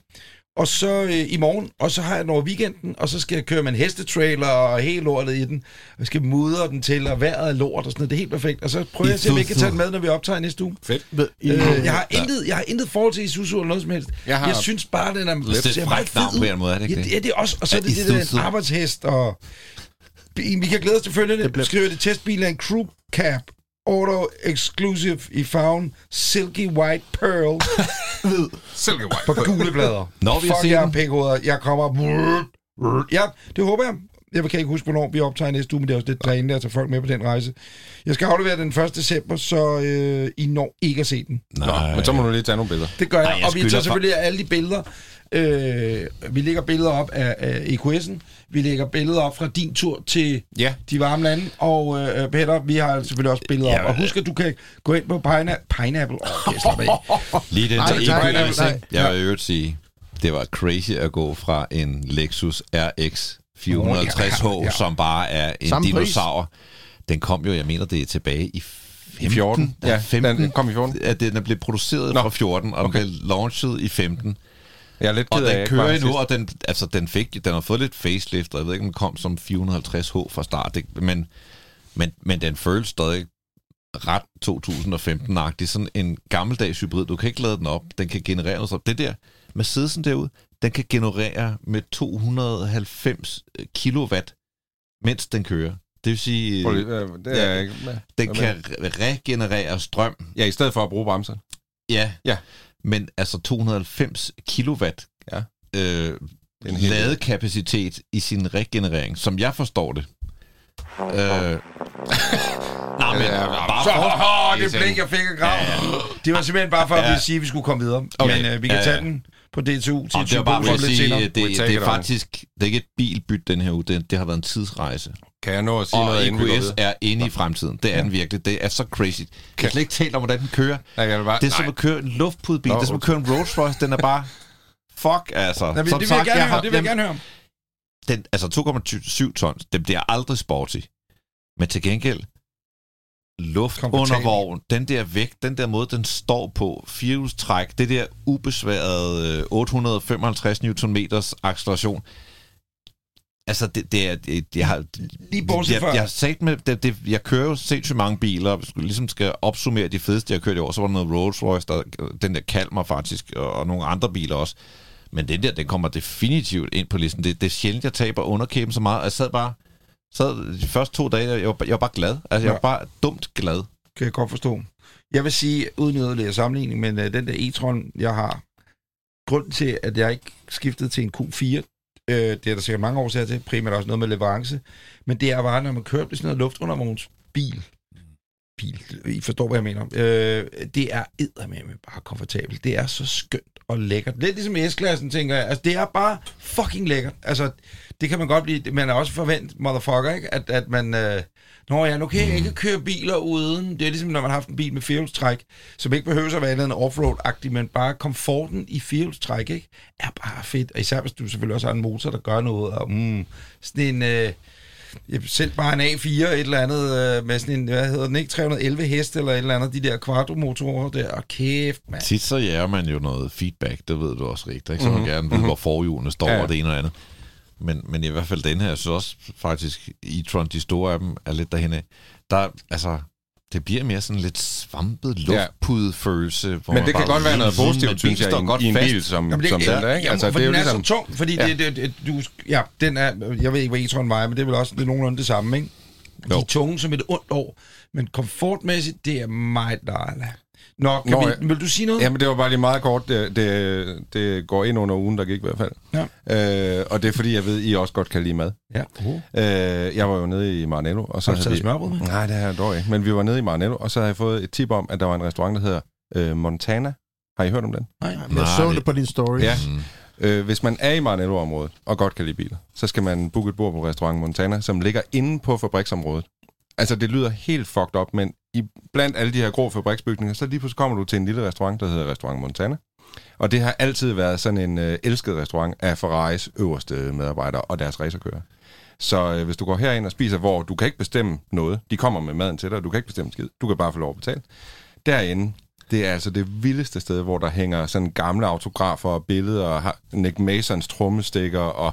Speaker 2: Og så øh, i morgen, og så har jeg den over weekenden, og så skal jeg køre med en hestetrailer og helt lortet i den. Og jeg skal mudre den til, og vejret er lort og sådan noget. Det er helt perfekt. Og så prøver jeg at se, om jeg kan tage den med, når vi optager næste uge.
Speaker 3: Fedt.
Speaker 4: Ved, i,
Speaker 2: Øh, jeg, har intet, jeg har intet forhold til Isuzu eller noget som helst.
Speaker 3: Jeg har-
Speaker 2: jeg synes bare, den er,
Speaker 5: Det er et frækt navn på en måde, er det ikke
Speaker 2: Ja,
Speaker 5: det?
Speaker 2: det er det også. Og så er det det, der en arbejdshest. Og... Vi kan glæde os til følgende.
Speaker 4: Det
Speaker 2: Det Skriver det testbil af en crew cab. Auto exclusive i farven Silky White Pearl
Speaker 3: Silke White.
Speaker 2: på gule blader.
Speaker 5: Når vi har
Speaker 2: Fuck
Speaker 5: set
Speaker 2: jer,
Speaker 5: den.
Speaker 2: pækhoveder. Jeg kommer... Ja, det håber jeg. Jeg kan ikke huske, hvornår vi optager næste uge, men det er også lidt drænende at tage folk med på den rejse. Jeg skal aflevere den 1. december, så øh, I når ikke at se den.
Speaker 3: Nå, men så må du lige tage nogle billeder.
Speaker 2: Det gør jeg,
Speaker 5: Ej, jeg
Speaker 2: og vi
Speaker 5: skylder
Speaker 2: tager selvfølgelig alle de billeder. Øh, vi lægger billeder op af, af EQS'en. Vi lægger billeder op fra din tur til
Speaker 3: Ja.
Speaker 2: de varme lande. Og øh, Peter, vi har selvfølgelig også billeder
Speaker 5: Ja,
Speaker 2: op. Og husk, at du kan gå ind på Pina, Pineapple. Åh, okay.
Speaker 5: Lige den
Speaker 4: nej,
Speaker 5: EQS, ikke? Jeg vil øvrigt sige, det var crazy at gå fra en Lexus RX 450H,
Speaker 2: Ja, ja.
Speaker 5: som bare er en
Speaker 4: Samme pris.
Speaker 5: dinosaur. Den kom jo, jeg mener, det er tilbage i 15.
Speaker 3: I 14.
Speaker 5: Ja,
Speaker 3: Ja,
Speaker 5: 15.
Speaker 3: den kom i 14.
Speaker 5: At den er blevet produceret
Speaker 3: Nå,
Speaker 5: fra 14, og
Speaker 3: okay.
Speaker 5: den blev launchet i 15.
Speaker 3: Jeg er lidt
Speaker 5: Og
Speaker 3: ked af,
Speaker 5: den
Speaker 3: at
Speaker 5: kører
Speaker 3: jeg
Speaker 5: endnu, og den, altså, den, fik, den har fået lidt facelift, og jeg ved ikke, om den kom som 450H fra start, det, men, men, men den føles stadig ret 2015-agtig. Sådan en gammeldags hybrid. Du kan ikke lade den op. Den kan generere noget. strøm. Det der Mercedesen derude, den kan generere med 290 kilowatt, mens den kører. Det vil sige,
Speaker 3: Prøv øh, det er jeg ikke med.
Speaker 5: den kan re- regenerere strøm.
Speaker 3: Ja, i stedet for at bruge bremser.
Speaker 5: Ja.
Speaker 3: Ja.
Speaker 5: Men altså 290 kilowatt
Speaker 3: Ja.
Speaker 5: øh, ladekapacitet i sin regenerering, som jeg forstår det. Øh, Nå, men,
Speaker 3: Ja,
Speaker 5: bare
Speaker 2: Så,
Speaker 5: for,
Speaker 2: det blik, jeg fik af grav. Det var simpelthen bare for at
Speaker 5: Ja.
Speaker 2: vi sige, at vi skulle komme videre.
Speaker 5: Okay.
Speaker 2: Men øh, vi kan
Speaker 5: Ja,
Speaker 2: tage
Speaker 5: ja.
Speaker 2: den på DTU til
Speaker 5: det er bare for at sige, det, det,
Speaker 3: take
Speaker 5: er faktisk det er ikke et bilbyt den her uge, det, det har været en tidsrejse.
Speaker 3: Kan jeg nå at sige
Speaker 5: Og
Speaker 3: noget, inden
Speaker 5: EQS er inde i fremtiden. Det er den virkelig. Det er så crazy. Jeg har slet ikke talt om, hvordan den kører.
Speaker 3: Nej, jeg bare,
Speaker 5: Det er som
Speaker 3: nej.
Speaker 5: at køre en luftpudebil.
Speaker 3: Nå,
Speaker 5: Det er som at køre en Rolls Royce. Den er bare... Fuck, altså.
Speaker 2: Nej, men
Speaker 5: Som
Speaker 2: det vil jeg gerne høre,
Speaker 5: har-
Speaker 2: det vil jeg
Speaker 5: jamen,
Speaker 2: gerne høre om.
Speaker 5: den, altså 2,7 tons, det bliver aldrig sporty. Men til gengæld, luft under vogn, den der vægt, den der måde, den står på, firehjulstræk, det der ubesværede øh, 855 Nm acceleration, Altså, det, det er... Det, jeg har,
Speaker 2: Lige bortset
Speaker 5: jeg,
Speaker 2: fra-
Speaker 5: jeg, har sagt med, det, det, jeg kører jo sindssygt mange biler, og hvis jeg ligesom skal opsummere de fedeste, jeg har kørt i år, så var der noget Rolls Royce, der, den der Kalmar faktisk, og, og nogle andre biler også. Men den der, den kommer definitivt ind på listen. Det, det er sjældent, jeg taber underkæben så meget. Jeg sad bare... Sad de første to dage, jeg var, jeg var bare glad. Altså, jeg var bare dumt glad.
Speaker 2: kan jeg godt forstå. Jeg vil sige, uden yderligere sammenligning, men uh, den der e-tron, jeg har, grunden til, at jeg ikke skiftede til en Q4, øh, det er der sikkert mange årsager til, primært også noget med leverance, men det er bare, når man kører på sådan noget luftundervognsbil, bil, I forstår, hvad jeg mener. Øh, det er eddermame bare komfortabelt. Det er så skønt og lækkert. Lidt ligesom S-klassen, tænker jeg. Altså, det er bare fucking lækkert. Altså, det kan man godt blive... Man er også forvent, motherfucker, ikke? At, at man... Øh, Nå ja, nu kan jeg ikke køre biler uden. Det er ligesom, når man har haft en bil med firehjulstræk, som ikke behøver at være andet end offroad-agtig, men bare komforten i firehjulstræk, ikke? Er bare fedt. Og især hvis du selvfølgelig også har en motor, der gør noget. Og, mm, sådan en... Øh, selv bare en A4, et eller andet, øh, med sådan en, hvad hedder den, ikke 311 heste, eller et eller andet, de der quadromotorer der, og kæft, mand.
Speaker 5: Tit så jager man jo noget feedback, det ved du også rigtigt, ikke? så man gerne ved, hvor forhjulene står,
Speaker 3: ja.
Speaker 5: og det ene og andet. Men, men i hvert fald den her, jeg synes også faktisk, e-tron, de store af dem, er lidt derhen af. Der, altså, det bliver mere sådan lidt svampet luftpudefølelse. Hvor
Speaker 3: Men det kan godt være noget positivt, synes jeg, i
Speaker 5: godt
Speaker 3: i en
Speaker 5: fast.
Speaker 3: bil som,
Speaker 2: Jamen, det,
Speaker 3: som
Speaker 2: ja,
Speaker 3: den der, ikke?
Speaker 2: Jamen,
Speaker 3: Altså,
Speaker 2: for
Speaker 3: det er jo
Speaker 2: den er
Speaker 3: ligesom...
Speaker 2: så tung, fordi
Speaker 3: Ja.
Speaker 2: det, det, det, du, ja, den er, jeg ved ikke, hvad e-tron vejer, men det er vel også det er nogenlunde det samme, ikke? De
Speaker 5: Jo.
Speaker 2: er tunge som et ondt år, men komfortmæssigt, det er meget dejligt. Nå, kan
Speaker 3: Nå,
Speaker 2: vi, vil du sige noget?
Speaker 3: Jamen, det var bare lige meget kort. Det, det, det går ind under ugen, der gik i hvert fald.
Speaker 2: Ja.
Speaker 3: Øh, og det er fordi, jeg ved, I også godt kan lide mad.
Speaker 2: ja. Uh.
Speaker 3: Øh, jeg var jo nede i Maranello, og så
Speaker 2: Har du taget
Speaker 3: vi...
Speaker 2: smørbrød med?
Speaker 3: Nej, det har jeg dog ikke. Men vi var nede i Maranello, og så havde jeg fået et tip om, at der var en restaurant, der hedder øh, Montana. Har I hørt om den?
Speaker 2: Nej.
Speaker 4: Jeg
Speaker 5: Nej,
Speaker 4: så
Speaker 5: det-
Speaker 4: det på din story.
Speaker 3: Ja.
Speaker 5: Mm.
Speaker 3: Øh, hvis man er i Maranello-området og godt kan lide biler, så skal man booke et bord på restaurant Montana, som ligger inde på fabriksområdet. Altså, det lyder helt fucked up, men i, blandt alle de her grå fabriksbygninger, så lige pludselig kommer du til en lille restaurant, der hedder Restaurant Montana. Og det har altid været sådan en øh, elsket restaurant af Ferraris øverste medarbejdere og deres racerkører. Så øh, hvis du går herind og spiser, hvor du kan ikke bestemme noget, de kommer med maden til dig, du kan ikke bestemme skid, du kan bare få lov at betale. Derinde, det er altså det vildeste sted, hvor der hænger sådan gamle autografer og billeder, og Nick Masons trommestikker og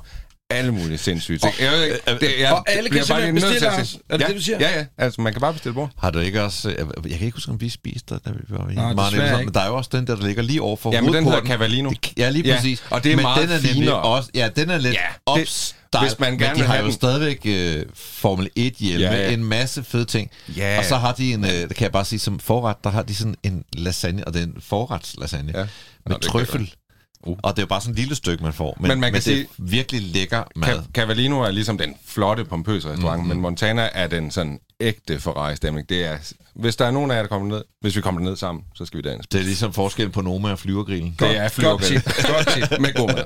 Speaker 3: alle mulige sindssyge ting. Jeg ved ikke, det, jeg,
Speaker 2: og alle kan simpelthen bestille os. Er det
Speaker 3: ja,
Speaker 2: det, du siger?
Speaker 3: Ja, ja. Altså, man kan bare bestille bord.
Speaker 5: Har du ikke også... øh, Jeg kan ikke huske, om vi spiste der, da vi var
Speaker 2: Nej,
Speaker 5: sammen,
Speaker 2: ikke.
Speaker 5: Men der er jo også den der, der ligger lige over for
Speaker 3: Ja, men den hedder. Cavallino.
Speaker 5: Ja, lige
Speaker 3: Ja,
Speaker 5: præcis.
Speaker 3: og det er
Speaker 5: men
Speaker 3: meget
Speaker 5: den er
Speaker 3: finere.
Speaker 5: Også, ja, den er lidt
Speaker 3: Ja,
Speaker 5: ja,
Speaker 3: det-
Speaker 5: upstyle,
Speaker 3: hvis man
Speaker 5: men
Speaker 3: gerne
Speaker 5: de
Speaker 3: vil
Speaker 5: har
Speaker 3: have
Speaker 5: jo
Speaker 3: den.
Speaker 5: stadigvæk uh, Formel 1 hjelme,
Speaker 3: Ja,
Speaker 5: ja,
Speaker 3: ja.
Speaker 5: ja. en masse fede ting.
Speaker 3: Ja.
Speaker 5: Og så har de en, uh, det kan jeg bare sige, som forret, der har de sådan en lasagne, og det er en forretslasagne,
Speaker 3: Ja.
Speaker 5: ja.
Speaker 3: Nå,
Speaker 5: med
Speaker 3: det kan
Speaker 5: trøffel. Uh. Og det er jo bare sådan et lille stykke, man får. Men,
Speaker 3: Men man kan
Speaker 5: men det er
Speaker 3: sige-
Speaker 5: virkelig lækker mad.
Speaker 3: Ca- Cavallino er ligesom den flotte, pompøse restaurant, mm-hmm. men Montana er den sådan ægte Ferrari-stemning. Det er, hvis der er nogen af jer, der kommer ned, hvis vi kommer ned sammen, så skal vi derind.
Speaker 5: Det er ligesom forskel på Noma og flyvergrillen.
Speaker 3: Det er
Speaker 2: Godt
Speaker 3: flyvergrill.
Speaker 2: tip. Godt tip.
Speaker 3: Med god mad.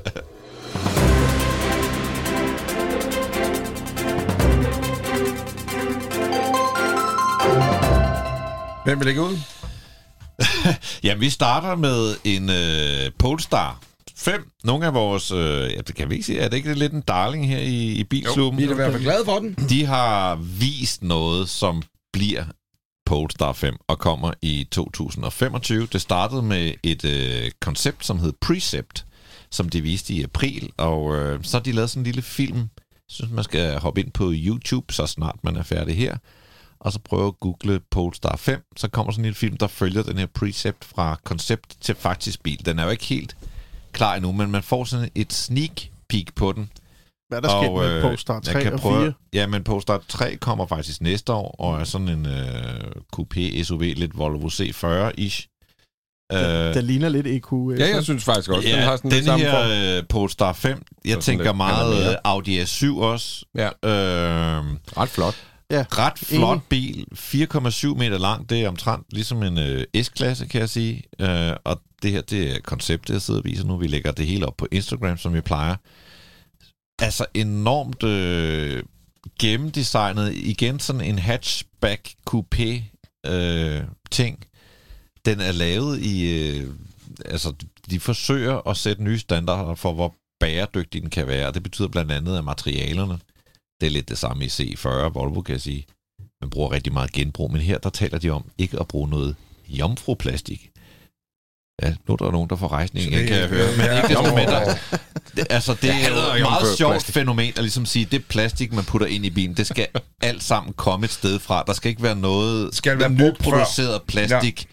Speaker 2: Hvem vil lægge ud?
Speaker 5: Ja, vi starter med en øh, Polestar 5. Nogle af vores, øh, ja, det kan vi ikke sige, er det ikke lidt en darling her i, i bilklubben?
Speaker 2: Vi er i hvert fald glade for den.
Speaker 5: De har vist noget, som bliver Polestar 5 og kommer i 2025. Det startede med et øh, koncept, som hed Precept, som de viste i april, og øh, så har de lavet sådan en lille film. Jeg synes, man skal hoppe ind på YouTube, så snart man er færdig her, og så prøve at google Polestar 5. Så kommer sådan en film, der følger den her Precept fra koncept til faktisk bil. Den er jo ikke helt klar endnu, men man får sådan et sneak peek på den.
Speaker 4: Hvad er der sket med
Speaker 5: øh,
Speaker 4: Polestar
Speaker 5: jeg
Speaker 4: 3
Speaker 5: kan
Speaker 4: og
Speaker 5: prøve-
Speaker 4: 4?
Speaker 5: Ja, men Polestar 3 kommer faktisk næste år, og er sådan en øh, coupé SUV, lidt Volvo C40-ish.
Speaker 4: Den, den ligner lidt EQ. øh,
Speaker 3: Ja, jeg synes faktisk også, den
Speaker 5: ja,
Speaker 3: har sådan
Speaker 5: den
Speaker 3: lidt samme form.
Speaker 5: her øh, Polestar 5, jeg
Speaker 3: sådan
Speaker 5: tænker
Speaker 3: lidt
Speaker 5: meget øh, Audi S7 også.
Speaker 3: Ja,
Speaker 5: Øh,
Speaker 3: ret flot.
Speaker 4: Ja,
Speaker 5: ret flot
Speaker 4: enig.
Speaker 5: bil. 4,7 meter lang. Det er omtrent ligesom en øh, S-klasse, kan jeg sige. Øh, og det her, det er konceptet, jeg sidder og viser nu. Vi lægger det hele op på Instagram, som vi plejer. Altså enormt øh, gennemdesignet. Igen sådan en hatchback coupé øh, ting. Den er lavet i... Øh, altså, de forsøger at sætte nye standarder for, hvor bæredygtig den kan være. Det betyder blandt andet, at materialerne, det er lidt det samme i C40 Volvo, kan jeg sige. Man bruger rigtig meget genbrug, men her der taler de om ikke at bruge noget jomfruplastik. Ja, nu er der nogen, der får rejsning igen, kan jeg høre. Men ikke desto mindre. Det, altså, det er et meget sjovt fænomen at ligesom sige, det plastik, man putter ind i bilen, det skal alt sammen komme et sted fra. Der skal ikke være noget
Speaker 2: Skal være
Speaker 5: nyproduceret plastik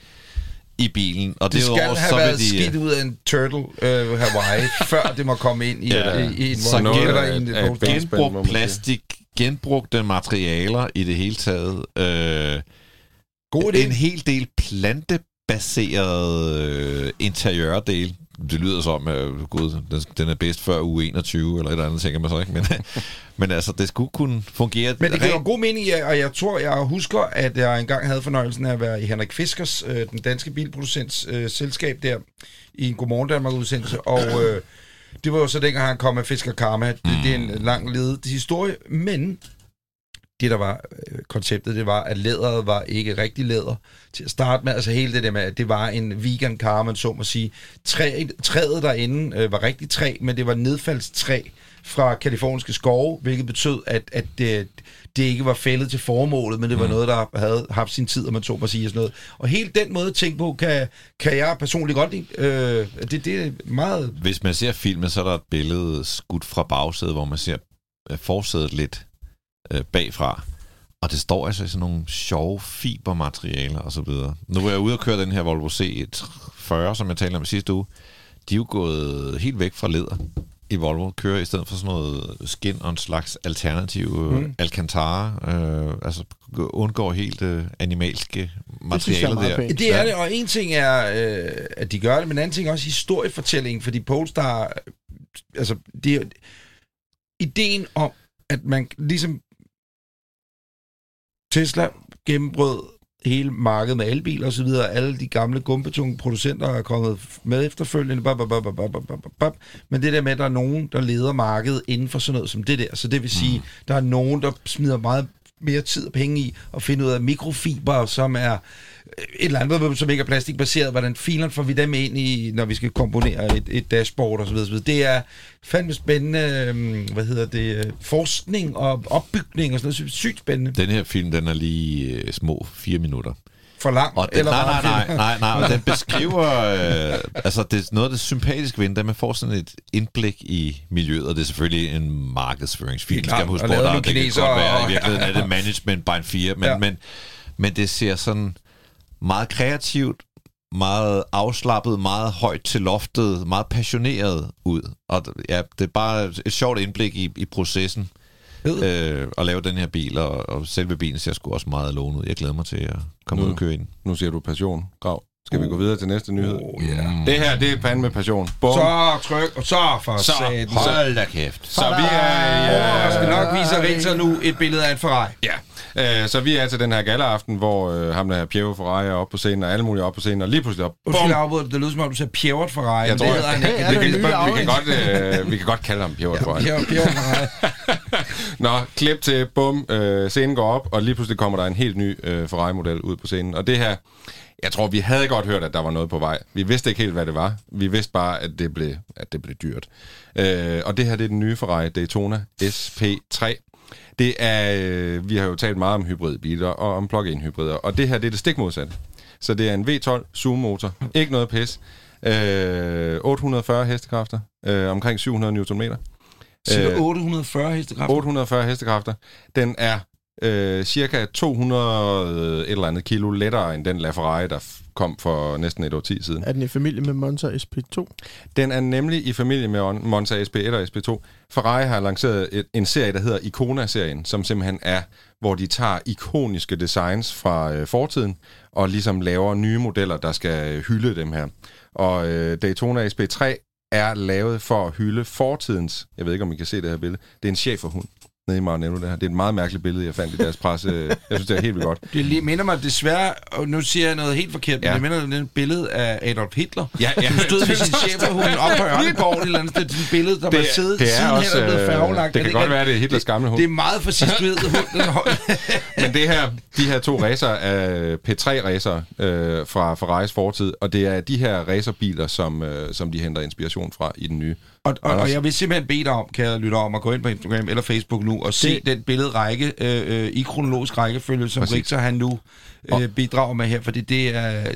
Speaker 5: i bilen. Og
Speaker 2: Det skal have
Speaker 5: så
Speaker 2: været
Speaker 5: de,
Speaker 2: skidt ud af en turtle øh, Hawaii, før det må komme ind i,
Speaker 5: Ja.
Speaker 2: i, i en
Speaker 3: Så
Speaker 2: eller
Speaker 3: af-
Speaker 2: i en
Speaker 5: genbrugt
Speaker 3: sige.
Speaker 5: plastik, genbrugte materialer i det hele taget. Øh,
Speaker 2: God idé.
Speaker 5: en hel del plantebaseret øh, interiørdel. Det lyder som, øh, gud, den, den er bedst før uge 21, eller et eller andet, tænker man så ikke. Men, men altså, det skulle kunne fungere.
Speaker 2: Men det giver
Speaker 5: rent-
Speaker 2: jo god mening, og jeg tror, jeg husker, at jeg engang havde fornøjelsen af at være i Henrik Fiskers, øh, den danske bilproducents øh, selskab der, i en Godmorgen Danmark-udsendelse, og øh, det var jo så dengang, han kom med Fisker Karma. Det, det er en lang ledet historie, men det, der var øh, konceptet, det var, at læderet var ikke rigtig læder til at starte med. Altså hele det der med, at det var en vegan car, man så må sige. Træet, træet derinde øh, var rigtig træ, men det var nedfaldstræ fra kaliforniske skove, hvilket betød, at, at det, det ikke var fældet til formålet, men det var mm. noget, der havde haft sin tid, om man så må sige. Og, sådan noget. og hele den måde at tænke på, kan, kan jeg personligt godt lide. Øh, det, det er meget...
Speaker 5: Hvis man ser filmen, så er der et billede skudt fra bagsædet, hvor man ser øh, forsædet lidt øh, bagfra. Og det står altså i sådan nogle sjove fibermaterialer og så videre. Nu var jeg ude og køre den her Volvo C40, som jeg talte om i sidste uge. De er jo gået helt væk fra læder i Volvo. Kører i stedet for sådan noget skin og en slags alternativ mm.
Speaker 2: Mm.
Speaker 5: Alcantara. Øh, altså undgår helt øh, animalske
Speaker 4: Det er
Speaker 5: materialer
Speaker 4: meget
Speaker 5: der.
Speaker 4: pænt.
Speaker 2: Det er det, og en ting er, øh, at de gør det, men en anden ting er også historiefortællingen, fordi Polestar, øh, altså, det er ideen om, at man ligesom Tesla gennembrød hele markedet med elbiler og så videre. Alle de gamle gumpetunge producenter er kommet med efterfølgende. Bap, bap, bap, bap, bap, bap, bap. Men det der med, at der er nogen, der leder markedet inden for sådan noget som det der. Så det vil sige, der er nogen, der smider meget mere tid og penge i at finde ud af mikrofiber, som er et eller andet, som ikke er plastikbaseret. Hvordan filen får vi dem ind i, når vi skal komponere et, et dashboard osv. osv. Det er fandme spændende, øh, hvad hedder det, øh, forskning og opbygning og sådan noget. Sygt spændende.
Speaker 5: Den her film, den er lige øh, små fire minutter.
Speaker 2: For lang.
Speaker 5: Og den, nej, nej, nej,
Speaker 2: film.
Speaker 5: nej, nej, og den beskriver, øh, altså det, er noget af det sympatiske ved den, man får sådan et indblik i miljøet, og det er selvfølgelig en markedsføringsfilm, skal man huske på, der, det kan godt være, i virkeligheden er det management by 4, men,
Speaker 2: Ja.
Speaker 5: ja. men, men det ser sådan meget kreativt, meget afslappet, meget højt til loftet, meget passioneret ud, og ja, det er bare et sjovt indblik i, i processen,
Speaker 2: Fed.
Speaker 5: øh, at lave den her bil, og, og selve bilen ser sgu også meget lovende ud. Jeg glæder mig til at komme
Speaker 3: Nu.
Speaker 5: ud og køre i den.
Speaker 3: Nu siger du passion. Grav. Skal vi gå videre til næste nyhed?
Speaker 2: Oh, ja.
Speaker 3: Det her, det er pande med passion. Bum.
Speaker 2: Så tryk, og så for
Speaker 3: Så,
Speaker 2: satan.
Speaker 5: Hold da kæft.
Speaker 3: Så vi er...
Speaker 2: Jeg skal nok vise Ritter nu et billede af en Ferrari.
Speaker 3: ja, øh, så vi er til den her galleaften, hvor øh, ham der Piero Ferrari er oppe på scenen, og alle mulige er oppe på scenen, og lige pludselig op.
Speaker 2: Undskyld, afbryder det lyder som om, du siger Pjevert Ferrari.
Speaker 3: Jeg tror,
Speaker 2: det hedder han ikke.
Speaker 4: Ja,
Speaker 3: vi,
Speaker 4: det
Speaker 3: kan, vi, godt, øh, vi kan godt kalde ham Piero Ferrari.
Speaker 2: Pjevert Pjevert Ferrari.
Speaker 3: Nå, klip til, bum, øh, scenen går op, og lige pludselig kommer der en helt ny øh, Ferrari-model ud på scenen. Og det her, jeg tror, vi havde godt hørt, at der var noget på vej. Vi vidste ikke helt, hvad det var. Vi vidste bare, at det blev, at det blev dyrt. Øh, og det her, det er den nye Ferrari Daytona SP3. Det er, øh, vi har jo talt meget om hybridbiler og om plug-in hybrider, og det her, det er det stik modsatte. Så det er en V12 Zoom-motor. Ikke noget pis. Øh, 840 hestekræfter. Øh, omkring 700 Nm.
Speaker 2: Cirka
Speaker 3: Øh,
Speaker 2: 840 hestekræfter.
Speaker 3: 840 hestekræfter. Den er øh, cirka 200 et eller andet kilo lettere end den LaFerrari, der kom for næsten et år tid siden.
Speaker 4: Er den i familie med Monza SP2?
Speaker 3: Den er nemlig i familie med On- Monza SP1 og SP2. Ferrari har lanceret et, en serie, der hedder Icona-serien, som simpelthen er, hvor de tager ikoniske designs fra øh, fortiden, og ligesom laver nye modeller, der skal hylde dem her. Og øh, Daytona SP3 er lavet for at hylde fortidens, jeg ved ikke, om I kan se det her billede, det er en cheferhund. Nede i Maranello. Det, her. det er et meget mærkeligt billede, jeg fandt i deres presse. Jeg synes, det er helt vildt godt.
Speaker 2: Det lige minder mig desværre, og nu siger jeg noget helt forkert,
Speaker 3: Ja.
Speaker 2: men det minder mig et billede af Adolf Hitler.
Speaker 3: Ja, ja.
Speaker 2: Du stod med sin cheferhund op på Ørneborg, et eller andet sted. Sådan et billede, der var siddet
Speaker 3: det er
Speaker 2: siden
Speaker 3: også,
Speaker 2: hen og blevet
Speaker 3: øh,
Speaker 2: færgelagt.
Speaker 3: det kan godt være, det er Hitlers gamle hund.
Speaker 2: Det er meget hund, den høj.
Speaker 3: Men det her, de her to racer er P3-racer øh, fra Ferraris fortid, og det er de her racerbiler, som, øh, som de henter inspiration fra i den nye.
Speaker 2: Og, og, og jeg vil simpelthen bede dig om, kære lytter, om at gå ind på Instagram eller Facebook nu og se
Speaker 4: Det-
Speaker 2: den billedrække øh, øh, i kronologisk rækkefølge, som
Speaker 3: Præcis.
Speaker 2: Richter han nu øh, bidrager med her, fordi det er... Øh,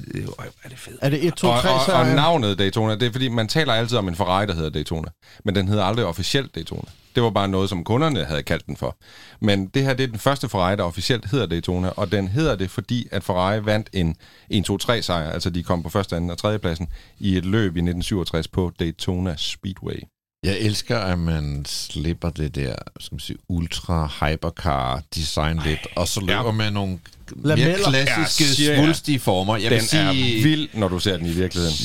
Speaker 2: er det fedt.
Speaker 4: Er det 1, 2, 3
Speaker 3: og, og, og
Speaker 4: sejre?
Speaker 3: navnet Daytona, det er fordi, man taler altid om en Ferrari, der hedder Daytona, men den hedder aldrig officielt Daytona. Det var bare noget, som kunderne havde kaldt den for. Men det her, det er den første Ferrari, der officielt hedder Daytona, og den hedder det, fordi at Ferrari vandt en 1-2-3 sejr, altså de kom på første, anden og tredje pladsen, i et løb i 1967 på Daytona Speedway.
Speaker 5: Jeg elsker, at man slipper det der, skal man sige, ultra hypercar design lidt, og så løber
Speaker 3: Ja.
Speaker 5: med nogle. Mere klassiske,
Speaker 3: Ja,
Speaker 5: ja,
Speaker 3: jeg.
Speaker 5: svulstige former. Jeg
Speaker 3: Den
Speaker 5: vil sige,
Speaker 3: er vild, når du ser den i virkeligheden.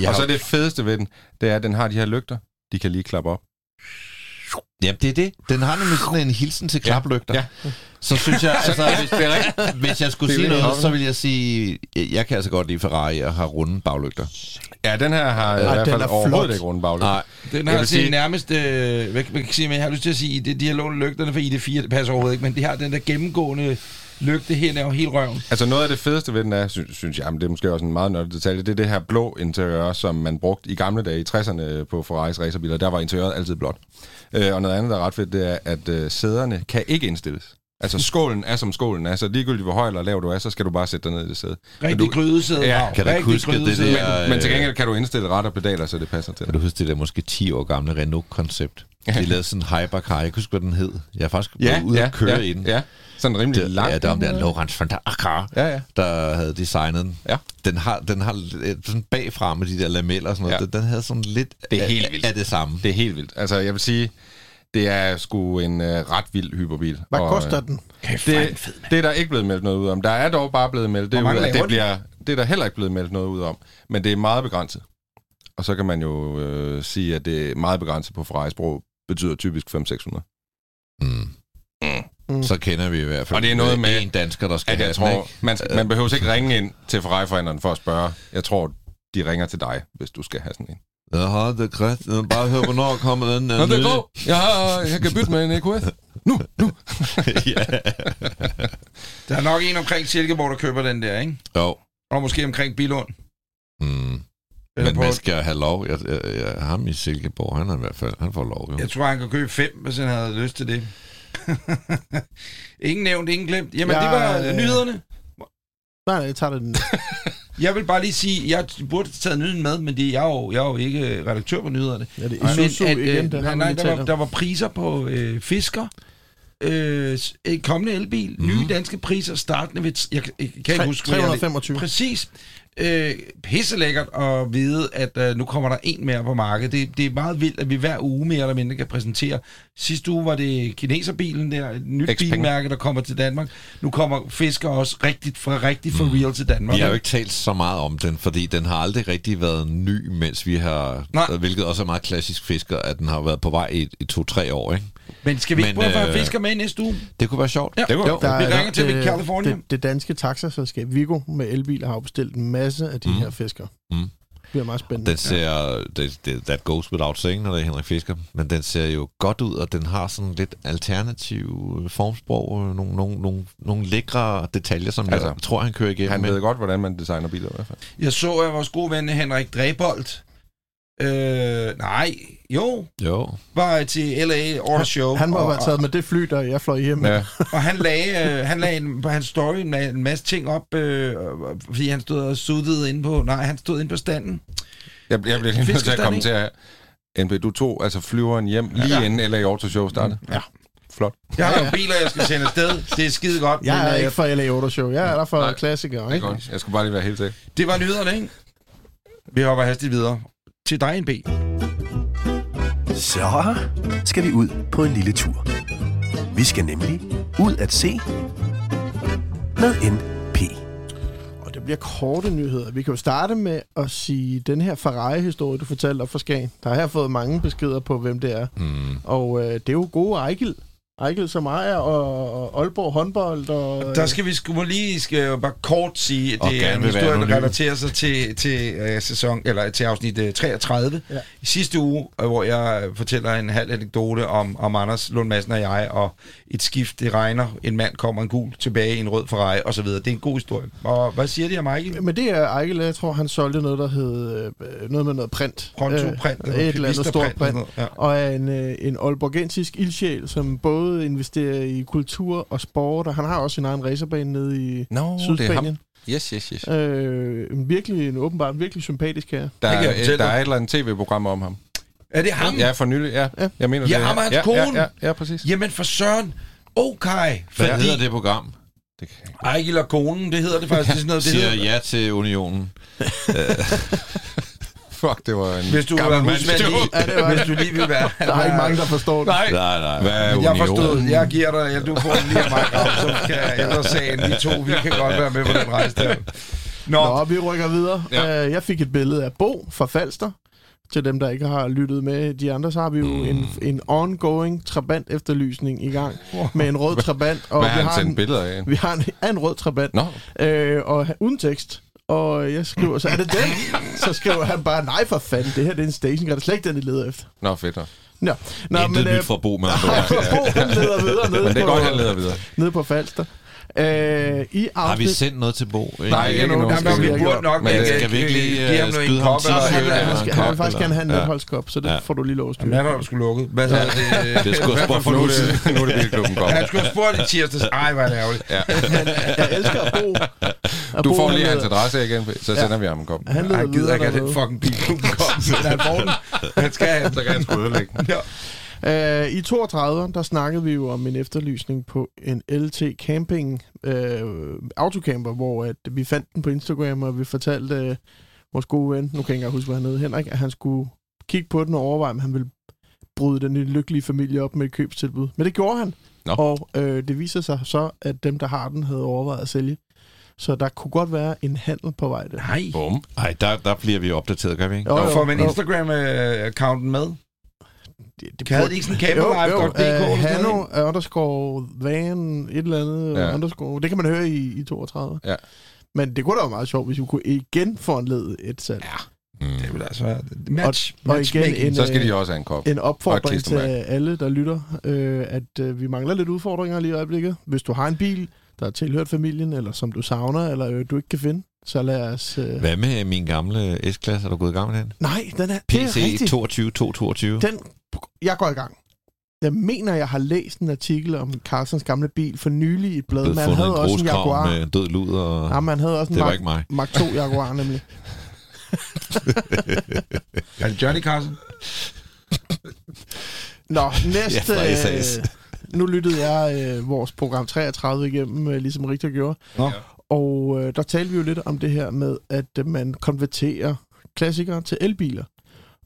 Speaker 5: jeg
Speaker 3: Og så det fedeste ved den, det er, at den har de her lygter, de kan lige klappe op.
Speaker 5: Ja, det er det. Den har nemlig sådan en hilsen til klaplygter.
Speaker 3: Ja.
Speaker 5: Så synes jeg, altså, hvis,
Speaker 3: Det er rigtigt.
Speaker 5: hvis jeg skulle sige noget, så vil jeg sige, jeg kan altså godt lide Ferrari og har runde baglygter.
Speaker 3: Ja, den her har i
Speaker 4: Ej,
Speaker 3: hvert
Speaker 4: den
Speaker 3: fald
Speaker 4: er
Speaker 3: overhovedet
Speaker 4: flot.
Speaker 3: ikke runde baglygter.
Speaker 5: Nej,
Speaker 2: Den
Speaker 3: Jeg
Speaker 2: har altså
Speaker 3: sige-
Speaker 2: nærmest, øh, hvad, hvad kan jeg sige, men jeg har lyst til at sige, det, de har lånt lygterne for ID4, det passer overhovedet ikke, men det har den der gennemgående lygte her, er jo helt røven.
Speaker 3: Altså noget af det fedeste ved den er, synes, synes jeg, men det er måske også en meget nørdet detalje, det er det her blå interiør, som man brugte i gamle dage i 60'erne på Ferraris racerbiler. Der var interiøret altid blåt. Øh, og noget andet, der er ret fedt, det er, at øh, sæderne kan ikke indstilles. Altså skålen er som skålen er, så ligegyldigt hvor høj eller lav du er, så skal du bare sætte dig ned i det sæde.
Speaker 2: Rigtig grydesæde.
Speaker 3: Ja,
Speaker 5: kan du ikke huske det der-
Speaker 3: Men til gengæld kan du indstille ret og pedaler, så det passer til
Speaker 5: kan
Speaker 3: dig.
Speaker 5: du huske det der måske 10 år gamle Renault-koncept? De lavede sådan en hypercar, jeg kan huske, hvad den hed. Jeg er faktisk ja, ude at køre
Speaker 3: ja,
Speaker 5: i den.
Speaker 3: Ja, sådan rimelig
Speaker 5: Det,
Speaker 3: langt.
Speaker 5: ja, der var der Laurens van der Akker,
Speaker 3: Ja, ja.
Speaker 5: der havde designet den.
Speaker 3: Ja.
Speaker 5: Den har, den har lidt sådan bagfra med de der lameller og sådan noget.
Speaker 3: Ja.
Speaker 5: Den, havde sådan lidt
Speaker 3: Det er
Speaker 5: af-
Speaker 3: helt vildt.
Speaker 5: af det samme.
Speaker 3: Det er helt vildt. Altså, jeg vil sige, det er sgu en øh, ret vild hyperbil.
Speaker 4: Hvad
Speaker 3: Og,
Speaker 4: koster
Speaker 3: øh,
Speaker 4: den?
Speaker 2: Kæft,
Speaker 3: Det,
Speaker 2: fed,
Speaker 3: det er der ikke blevet meldt noget ud om. Der er dog bare blevet meldt det ud, at det
Speaker 2: de?
Speaker 3: bliver... Det er der heller ikke blevet meldt noget ud om. Men det er meget begrænset. Og så kan man jo øh, sige, at det er meget begrænset på Ferrari sprog betyder typisk 500-600.
Speaker 5: Mm.
Speaker 4: Mm.
Speaker 5: Så kender vi i hvert fald
Speaker 3: Og det er noget med,
Speaker 5: en dansker, der skal
Speaker 3: At
Speaker 5: have
Speaker 3: jeg
Speaker 5: den,
Speaker 3: tror,
Speaker 5: ikke?
Speaker 3: man, man behøver ikke ringe ind til Ferrari-forhandleren for at spørge. Jeg tror, de ringer til dig, hvis du skal have sådan en.
Speaker 5: Jeg har det græt. Bare hør, hvornår kommer den.
Speaker 3: Nå, det er god. Jeg, har, jeg kan bytte med en EQS.
Speaker 5: ja.
Speaker 2: Der er nok en omkring Silkeborg, der køber den der, ikke?
Speaker 5: Jo.
Speaker 2: Og måske omkring Bilund.
Speaker 5: Mm.
Speaker 2: Eller
Speaker 5: Men man skal have lov. Jeg, jeg, jeg, ham i Silkeborg, han er i hvert fald, han får lov. Jo.
Speaker 2: jeg tror, han kan købe fem, hvis han havde lyst til det. ingen nævnt, ingen glemt. Jamen,
Speaker 4: Ja,
Speaker 2: det var
Speaker 4: øh,
Speaker 2: nyhederne.
Speaker 4: Nej, jeg tager den.
Speaker 2: Jeg vil bare lige sige, jeg burde taget nyheden med, men det, jeg, er jo, jeg er jo ikke redaktør på nyhederne.
Speaker 4: Ja, det
Speaker 2: Men
Speaker 4: er Isuzu
Speaker 2: at,
Speaker 4: igen,
Speaker 2: øh,
Speaker 4: den
Speaker 2: nej, nej, der, var, der var priser på øh, fisker. Øh, kommende elbil. Mm. Nye danske priser startende ved... Jeg, jeg, jeg kan ikke huske, hvad jeg-
Speaker 4: 325.
Speaker 2: Præcis. Øh, pisselækkert at vide, at øh, nu kommer der en mere på markedet. Det, det er meget vildt, at vi hver uge mere eller mindre kan præsentere. Sidste uge var det kineserbilen der, et nyt
Speaker 3: Xpeng.
Speaker 2: bilmærke, der kommer til Danmark. Nu kommer Fisker også rigtigt fra rigtig for real til Danmark.
Speaker 5: Vi har jo ikke talt så meget om den, fordi den har aldrig rigtig været ny, mens vi har,
Speaker 2: Nej.
Speaker 5: hvilket også er meget klassisk fisker, at den har været på vej i, i to-tre år. Ikke?
Speaker 2: Men skal vi ikke prøve at få
Speaker 5: øh,
Speaker 2: Fisker med i næste uge?
Speaker 5: Det kunne være sjovt.
Speaker 2: Ja.
Speaker 3: Det kunne
Speaker 5: Jo.
Speaker 3: være.
Speaker 2: Vi ringer til
Speaker 4: det-
Speaker 2: California.
Speaker 4: Det, det danske taxaselskab Vigo med elbiler har bestilt en masse af de
Speaker 5: Mm.
Speaker 4: her fisker.
Speaker 5: Mm.
Speaker 4: Det bliver meget spændende.
Speaker 5: Den ser, det, det, that goes without saying, når det er Henrik Fisker, men den ser jo godt ud, og den har sådan lidt alternativ formsprog, øh, nogle, nogle, nogle, nogle lækre detaljer, som altså, jeg tror, han kører igennem
Speaker 3: Han
Speaker 5: med.
Speaker 3: ved godt, hvordan man designer biler i hvert fald.
Speaker 2: Jeg så, at vores gode ven Henrik Drebold, øh, nej, jo,
Speaker 5: Jo,
Speaker 2: var til LA Auto Show.
Speaker 4: Han må
Speaker 2: og,
Speaker 4: have været taget med det fly, der jeg fløj hjem.
Speaker 3: Ja.
Speaker 2: og han lagde, øh, han lagde en, på hans story en, en masse ting op, øh, fordi han stod og suttede inde på, nej, han stod inde på standen.
Speaker 3: Jeg, jeg bliver lige nødt til at kommentere her. NP, du tog altså flyveren hjem lige
Speaker 2: Ja.
Speaker 3: inden LA Auto Show startede.
Speaker 4: Ja.
Speaker 3: Flot.
Speaker 2: Jeg har nogle biler, jeg skal sende afsted. Det er skide godt.
Speaker 4: Jeg er
Speaker 2: øh,
Speaker 4: ikke for LA Auto Show. Jeg er der for
Speaker 3: Nej.
Speaker 4: klassikere,
Speaker 3: Det er
Speaker 4: ikke?
Speaker 3: godt. Jeg skulle bare lige være helt sikker.
Speaker 2: Det var nyhederne, ikke? Vi hopper hastigt videre. Til dig, NB.
Speaker 1: Så skal vi ud på en lille tur. Vi skal nemlig ud at se med NP.
Speaker 4: Og det bliver korte nyheder. Vi kan jo starte med at sige den her Ferrari-historie, du fortalte op for Skagen. Der har jeg fået mange beskeder på, hvem det er.
Speaker 5: mm.
Speaker 4: Og øh, det er jo gode Ejgil. Ejkel som ejer, og, og Aalborg håndbold, og...
Speaker 2: Der skal vi sgu må lige skal bare kort sige, at det er en historie, der relaterer sig til, til, uh, sæson, eller til afsnit uh, 33.
Speaker 4: Ja.
Speaker 2: I sidste uge, øh, hvor jeg øh, fortæller en halv anekdote om, om Anders Lund Madsen og jeg, og et skift, det regner, en mand kommer en gul tilbage i en rød Ferrari, og så videre. Det er en god historie. Og hvad siger de om Michael?
Speaker 4: Men det er Ejkel, jeg tror, han solgte noget, der hed øh, noget med noget print.
Speaker 2: Pronto print,
Speaker 4: Øh,
Speaker 2: eller
Speaker 4: et eller andet stort
Speaker 2: print,
Speaker 4: print.
Speaker 2: ja.
Speaker 4: Og er en, øh, en Aalborgensisk ildsjæl, som både investerer i kultur og sport, og han har også sin egen racerbane nede i
Speaker 3: Nå, det er.
Speaker 4: Sydspanien.
Speaker 3: Yes, yes, yes.
Speaker 4: Øh, en virkelig, en åbenbart virkelig sympatisk her.
Speaker 3: Der er,
Speaker 2: fortælle
Speaker 3: der er et eller andet tv-program om ham.
Speaker 2: Er det ham?
Speaker 3: Ja, for nylig, ja.
Speaker 4: Ja.
Speaker 3: Jeg mener,
Speaker 2: Ja,
Speaker 3: det er-
Speaker 2: ham og hans
Speaker 3: ja,
Speaker 2: kone.
Speaker 3: Ja, ja, ja, præcis.
Speaker 2: Jamen for søren. Okay,
Speaker 5: Hvad
Speaker 2: fordi
Speaker 5: hedder det program?
Speaker 3: Det kan...
Speaker 2: Ejgil og konen, det hedder det faktisk. Det sådan noget, det
Speaker 5: Siger
Speaker 2: hedder,
Speaker 5: ja til unionen.
Speaker 3: Fuck, det var en
Speaker 2: hvis du
Speaker 3: gammel joke.
Speaker 2: lige,
Speaker 4: Ja, det var
Speaker 2: hvis du lige vil være...
Speaker 4: Der er ikke mange, der forstår det.
Speaker 2: Nej,
Speaker 5: Nej, nej.
Speaker 3: Hvad er
Speaker 2: jeg forstod, jeg giver dig, ja, du får den lige af mig, Grav, så kan jeg ellers sagen, vi to, vi kan godt være med på den rejse der. Nå,
Speaker 4: Nå, vi rykker videre.
Speaker 3: Ja.
Speaker 4: Uh, jeg fik et billede af Bo fra Falster. Til dem, der ikke har lyttet med de andre, så har vi jo mm. en, en ongoing trabant efterlysning i gang med en rød trabant. Og
Speaker 3: Hvad
Speaker 4: vi
Speaker 3: har han
Speaker 4: har
Speaker 3: sendt
Speaker 4: en,
Speaker 3: billeder af?
Speaker 4: vi har en, en rød trabant,
Speaker 3: Nå,
Speaker 4: øh, og uden tekst. Og jeg skriver, så er det den? så skriver han bare, nej for fanden, det her det er en station, det er slet ikke den, I leder efter.
Speaker 3: Nå fedt. Nå.
Speaker 4: Nå, Nå
Speaker 5: Intet
Speaker 4: øh,
Speaker 5: nyt fra Bo med ord.
Speaker 4: Bo, han leder videre nede,
Speaker 3: Men det er
Speaker 4: på,
Speaker 3: godt, han leder videre.
Speaker 4: nede på Falster. Øh, I
Speaker 5: Har vi sendt noget til Bo?
Speaker 3: Nej, ikke
Speaker 2: nej, men vi
Speaker 4: skal vi
Speaker 2: burde
Speaker 4: ikke
Speaker 2: nok
Speaker 3: Men, øh,
Speaker 2: ikke
Speaker 5: skal vi ikke lige,
Speaker 2: give ham
Speaker 5: øh,
Speaker 2: noget
Speaker 5: skyde
Speaker 2: en
Speaker 5: ham
Speaker 2: kop,
Speaker 5: til
Speaker 4: Han,
Speaker 2: andet.
Speaker 4: skal, han vil faktisk gerne have en
Speaker 5: Ja.
Speaker 4: nedholdskop, så det
Speaker 5: Ja.
Speaker 4: får du lige lov at styre.
Speaker 2: Jamen, han har jo sgu lukket. Hvad så? Det,
Speaker 5: Det skulle jeg spørge for
Speaker 3: Nu det, nu er det bilklubben kommer.
Speaker 2: Han skulle have spurgt i tirsdags. Ej, hvor er det ærgerligt.
Speaker 3: Ja.
Speaker 4: Jeg elsker at bo. At
Speaker 3: Du får lige hans adresse igen, så sender vi ham en kop.
Speaker 4: Han
Speaker 2: gider ikke have den fucking bil. Kom, men han får den. Han skal have den.
Speaker 3: Så kan han sgu ødelægge.
Speaker 4: Uh, I 32, der snakkede vi jo om en efterlysning på en LT Camping uh, autocamper, hvor at vi fandt den på Instagram, og vi fortalte uh, vores gode ven, nu kan jeg ikke huske, hvad han hed, Henrik, at han skulle kigge på den og overveje, om han ville bryde den lykkelige familie op med et købstilbud. Men det gjorde han.
Speaker 3: Nå.
Speaker 4: Og øh, det viser sig så, at dem, der har den, havde overvejet at sælge. Så der kunne godt være en handel på vej der.
Speaker 2: Nej.
Speaker 3: Bum.
Speaker 5: Nej, der, der bliver vi opdateret, kan vi ikke?
Speaker 4: Jo,
Speaker 2: Og
Speaker 4: jo,
Speaker 2: får man. Instagram-accounten med?
Speaker 4: Det, det
Speaker 2: de ikke sådan
Speaker 4: uh,
Speaker 2: sådan
Speaker 4: Hanno
Speaker 2: noget?
Speaker 4: underscore van, et eller andet
Speaker 3: Ja.
Speaker 4: ja. underscore. Det kan man høre i, i 32.
Speaker 3: Ja.
Speaker 4: Men det kunne da være meget sjovt, hvis vi kunne igen foranlede et salg. Ja.
Speaker 5: Mm.
Speaker 2: Det vil altså være match.
Speaker 4: Og
Speaker 2: match
Speaker 4: igen
Speaker 2: making.
Speaker 4: en,
Speaker 3: Så skal
Speaker 4: øh,
Speaker 3: de også have en kop.
Speaker 4: en
Speaker 3: Og
Speaker 4: opfordring til alle, der lytter, øh, at øh, vi mangler lidt udfordringer lige i øjeblikket. Hvis du har en bil, der er tilhørt familien, eller som du savner, eller øh, du ikke kan finde, så lad os... Øh...
Speaker 5: Hvad med min gamle S-klasse? Er du gået i gang med den?
Speaker 4: Nej, den er,
Speaker 5: PC
Speaker 4: rigtigt.
Speaker 5: 22 222.
Speaker 4: Den, jeg går i gang. Jeg mener, jeg har læst en artikel om Carlsons gamle bil for nylig i et blad,
Speaker 5: Blevet
Speaker 4: men han
Speaker 5: fundet
Speaker 4: havde
Speaker 5: en
Speaker 4: også en Jaguar.
Speaker 5: med død lud, og
Speaker 4: Ja, man havde også en
Speaker 5: det var
Speaker 4: Mark,
Speaker 5: ikke mig.
Speaker 4: Mark 2 Jaguar, nemlig.
Speaker 2: Er det Johnny Carson?
Speaker 4: Nå, næste...
Speaker 5: Ja,
Speaker 4: øh, nu lyttede jeg øh, vores program 33 igennem, øh, ligesom Rigtig gjorde.
Speaker 2: Nå.
Speaker 4: Og øh, der talte vi jo lidt om det her med, at øh, man konverterer klassikere til elbiler.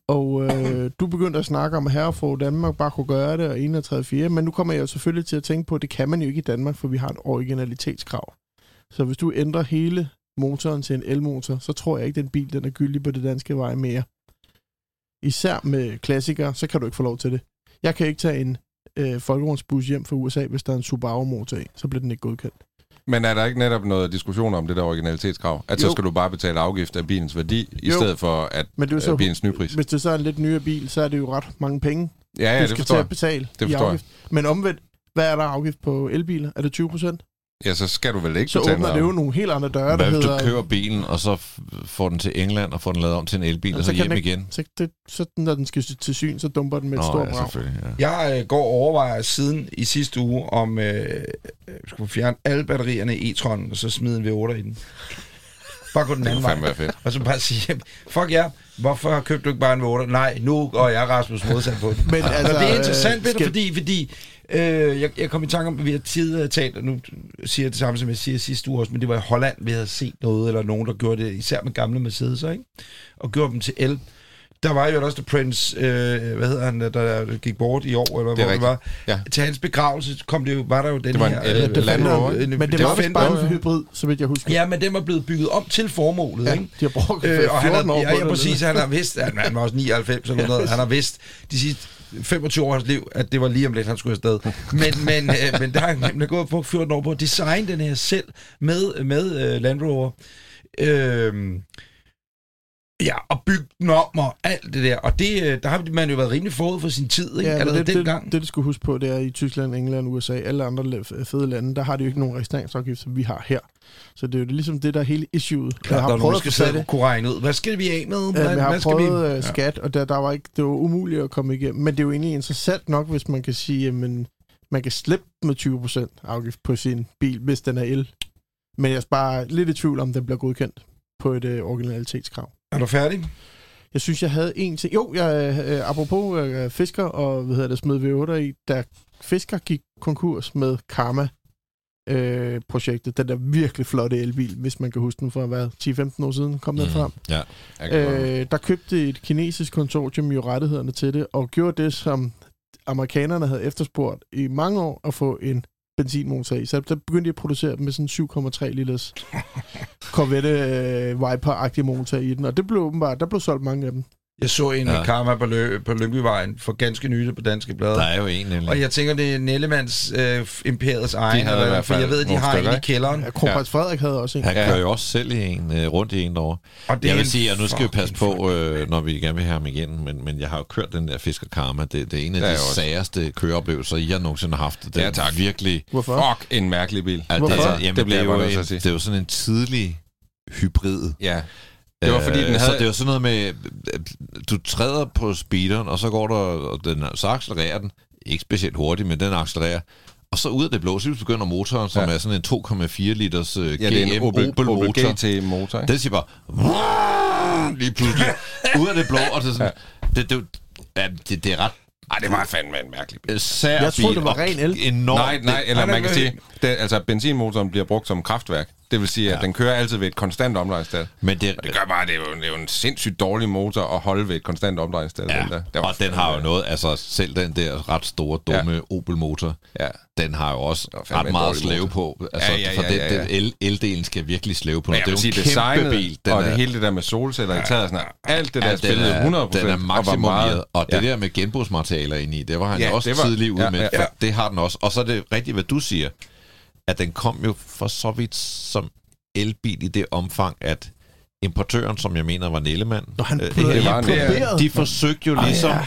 Speaker 4: Og øh, du begyndte at snakke om, at her for Danmark bare kunne gøre det, og 31 4, men nu kommer jeg jo selvfølgelig til at tænke på, at det kan man jo ikke i Danmark, for vi har et originalitetskrav. Så hvis du ændrer hele motoren til en elmotor, så tror jeg ikke, den bil den er gyldig på det danske vej mere. Især med klassikere, så kan du ikke få lov til det. Jeg kan ikke tage en øh, folkevognsbus hjem fra USA, hvis der er en Subaru-motor i. Så bliver den ikke godkendt.
Speaker 3: Men er der ikke netop noget diskussion om det der originalitetskrav? At så
Speaker 4: Jo.
Speaker 3: skal du bare betale afgift af bilens værdi, i
Speaker 4: Jo.
Speaker 3: stedet for at
Speaker 4: Men det er
Speaker 3: øh,
Speaker 4: så,
Speaker 3: bilens nypris?
Speaker 4: hvis det så er en lidt nyere bil, så er det jo ret mange penge,
Speaker 3: Ja, ja,
Speaker 4: du
Speaker 3: det
Speaker 4: skal til
Speaker 3: jeg.
Speaker 4: at betale
Speaker 3: Det
Speaker 4: i
Speaker 3: forstår jeg.
Speaker 4: afgift. Men omvendt, hvad er der afgift på elbiler? Er det 20 procent?
Speaker 3: Ja, så skal du vel ikke
Speaker 4: Så
Speaker 3: betale
Speaker 4: åbner det jo nogle helt andre døre, der
Speaker 5: hvis du
Speaker 4: hedder...
Speaker 5: køber bilen, og så får den til England, og får den lavet om til en elbil, og så
Speaker 4: kan
Speaker 5: hjem
Speaker 4: den
Speaker 5: igen?
Speaker 4: Så, det, så når den skal til syn, så dumper den med et
Speaker 5: Nå,
Speaker 4: stort
Speaker 5: ja,
Speaker 4: brag.
Speaker 5: selvfølgelig. Ja.
Speaker 2: Jeg øh, går og overvejer siden i sidste uge, om øh, øh, skulle fjerne alle batterierne i e-tron, og så smide en V8 i den. Bare gå den anden vej.
Speaker 3: være fedt.
Speaker 2: Og så bare sige, fuck ja, hvorfor købte du ikke bare en V8? Nej, nu går jeg Rasmus modsat på den.
Speaker 4: Men
Speaker 2: Altså, og det er interessant,
Speaker 4: øh, skal-
Speaker 2: fordi, fordi øh, jeg, jeg kom i tanke om, at vi har tidligere talt, og nu siger jeg det samme, som jeg siger sidste uge også, men det var i Holland, vi havde set noget, eller nogen, der gjorde det, især med gamle Mercedes'er, ikke? og gjorde dem til el. Der var jo også The Prince, øh, hvad hedder han, der, der gik bort i år, eller
Speaker 3: er
Speaker 2: hvor det var.
Speaker 3: Ja.
Speaker 2: Til hans begravelse kom det jo, var der jo den
Speaker 3: Det var en
Speaker 2: her...
Speaker 3: el-
Speaker 2: øh,
Speaker 3: Land Rover,
Speaker 2: en-
Speaker 4: Men det var vist
Speaker 2: Defender.
Speaker 4: bare en hybrid, så vidt jeg husker.
Speaker 2: Ja, men den var blevet bygget om til formålet,
Speaker 4: Ja,
Speaker 2: ikke?
Speaker 4: de har brugt
Speaker 2: Øh, og han
Speaker 4: 14
Speaker 2: har,
Speaker 4: år
Speaker 2: ja,
Speaker 4: på
Speaker 2: ja, præcis, han har vidst, han, han var også 99 eller noget, han har vidst de sidste, 25 års liv, at det var lige om lidt, han skulle afsted. Men, men, øh, men der har han nemlig gået på 14 år på at designe den her selv med, med øh, Land Rover. Øh, Ja, og bygge den om og alt det der. Og det, øh, der har man jo været rimelig forud for sin tid, ikke?
Speaker 4: Ja,
Speaker 2: Allerede
Speaker 4: det,
Speaker 2: dengang.
Speaker 4: det, det, du skal huske på, det er i Tyskland, England, USA, alle andre fede lande, der har de jo ikke nogen registreringsafgift, som vi har her. Så det er jo ligesom det, der er hele issueet.
Speaker 2: Klart, der nogen, der skal
Speaker 4: få sat
Speaker 2: sidde kunne regne ud. Hvad skal vi af med?
Speaker 4: Ja,
Speaker 2: Hvad,
Speaker 4: men jeg har
Speaker 2: hvad skal vi?
Speaker 4: prøvet vi... skat, og der, der var ikke, det var umuligt at komme igennem. Men det er jo egentlig interessant nok, hvis man kan sige, at man kan slippe med 20% afgift på sin bil, hvis den er el. Men jeg er bare lidt i tvivl om, den bliver godkendt på et øh, originalitetskrav.
Speaker 2: Er du færdig?
Speaker 4: Jeg synes, jeg havde en ting. Jo, jeg, øh, apropos øh, fisker og hvad hedder det, smed V8 i, da fisker gik konkurs med Karma øh, projektet, den der virkelig flotte elbil, hvis man kan huske den fra hvad, 10-15 år siden, kom den frem.
Speaker 5: Ja.
Speaker 4: Øh, der købte et kinesisk konsortium jo rettighederne til det, og gjorde det, som amerikanerne havde efterspurgt i mange år, at få en benzinmotor i. Så der begyndte de at producere dem med sådan 7,3 liters Corvette øh, Viper-agtig motor i den, og det blev åbenbart, der blev solgt mange af dem.
Speaker 2: Jeg så en
Speaker 5: Ja.
Speaker 2: ja. karma på, Lø- på Lyngbyvejen for ganske nylig på Danske Blade.
Speaker 5: Der er jo en nemlig.
Speaker 2: Og jeg tænker, det er Nellemands øh, imperiets egen, eller,
Speaker 3: hvert
Speaker 2: for jeg ved, at de har en i kælderen.
Speaker 4: Ja, Kronprins ja. Frederik havde også en.
Speaker 5: Han
Speaker 3: Ja.
Speaker 5: kører jo også selv i en, øh, rundt i en derovre.
Speaker 2: Og det
Speaker 5: Jeg
Speaker 2: er
Speaker 5: vil sige, at nu skal vi passe på, øh, når vi gerne vil have ham igen, men, men jeg har jo kørt den der Fisker Karma. Det, det er en af
Speaker 3: Det er
Speaker 5: de
Speaker 3: jeg også.
Speaker 5: særeste køreoplevelser, I har nogensinde haft. Det
Speaker 3: Ja,
Speaker 5: er
Speaker 3: tak.
Speaker 5: virkelig...
Speaker 4: Hvorfor?
Speaker 3: Fuck, en mærkelig bil.
Speaker 5: At
Speaker 4: Hvorfor?
Speaker 5: Det, jamen,
Speaker 3: Det
Speaker 5: det, er
Speaker 3: jeg
Speaker 5: jo en,
Speaker 3: at sige.
Speaker 5: det er jo sådan en tidlig hybrid.
Speaker 3: Ja. Det var fordi, den
Speaker 5: Øh, Så
Speaker 3: havde...
Speaker 5: det er jo sådan noget med, øh, du træder på speederen, og så går der, og den, så accelererer den. Ikke specielt hurtigt, men den accelererer. Og så ud af det blå, så begynder motoren, som
Speaker 3: Ja.
Speaker 5: er sådan en 2,4 liters øh,
Speaker 3: Ja, det er
Speaker 5: GM
Speaker 3: en Opel,
Speaker 5: Opel,
Speaker 3: Opel
Speaker 5: motor.
Speaker 3: GT-motor, ikke?
Speaker 5: Den siger bare, lige pludselig, ud af det blå, og det er sådan, det, det, ja, det, det er ret
Speaker 3: Ej, det var fandme en mærkelig bil.
Speaker 5: sær
Speaker 4: Jeg troede, det var ren el.
Speaker 5: Enormt,
Speaker 3: Nej, nej, eller
Speaker 2: nej,
Speaker 3: man kan sige, det, altså benzinmotoren bliver brugt som kraftværk. Det vil sige, at
Speaker 5: Ja.
Speaker 3: den kører altid ved et konstant omdrejningstal.
Speaker 5: men det,
Speaker 3: Og det gør bare, at det er jo, det er jo en sindssygt dårlig motor at holde ved et konstant omdrejningstal.
Speaker 5: Ja,
Speaker 3: den der. Var
Speaker 5: og den har jo noget, altså selv den der ret store, dumme ja. Opel-motor,
Speaker 3: Ja.
Speaker 5: den har jo også ret meget
Speaker 3: dårlig
Speaker 5: slæve på. Altså,
Speaker 3: Ja, ja,
Speaker 5: for
Speaker 3: ja,
Speaker 5: den,
Speaker 3: ja, ja.
Speaker 5: den el, eldelen skal virkelig slæve på
Speaker 3: jeg
Speaker 5: Det er jo
Speaker 3: sige,
Speaker 5: en kæmpe
Speaker 3: designet
Speaker 5: bil. Den
Speaker 3: og
Speaker 5: er,
Speaker 3: det hele det der med solceller i taget, sådan, alt det der
Speaker 5: ja,
Speaker 3: spillede
Speaker 5: den er,
Speaker 3: 100
Speaker 5: Den er maksimumeret, og det
Speaker 3: ja.
Speaker 5: der med genbrugsmaterialer ind i, det var han
Speaker 3: Ja,
Speaker 5: ja, også tidlig ude
Speaker 3: ja,
Speaker 5: med.
Speaker 3: ja,
Speaker 5: for
Speaker 3: ja.
Speaker 5: Det har den også. Og så er det rigtigt, hvad du siger, at den kom jo for så vidt som elbil i det omfang, at importøren, som jeg mener var Nellemann,
Speaker 4: han
Speaker 5: øh,
Speaker 3: det var
Speaker 4: imploderet.
Speaker 5: de forsøgte jo ligesom
Speaker 4: ja.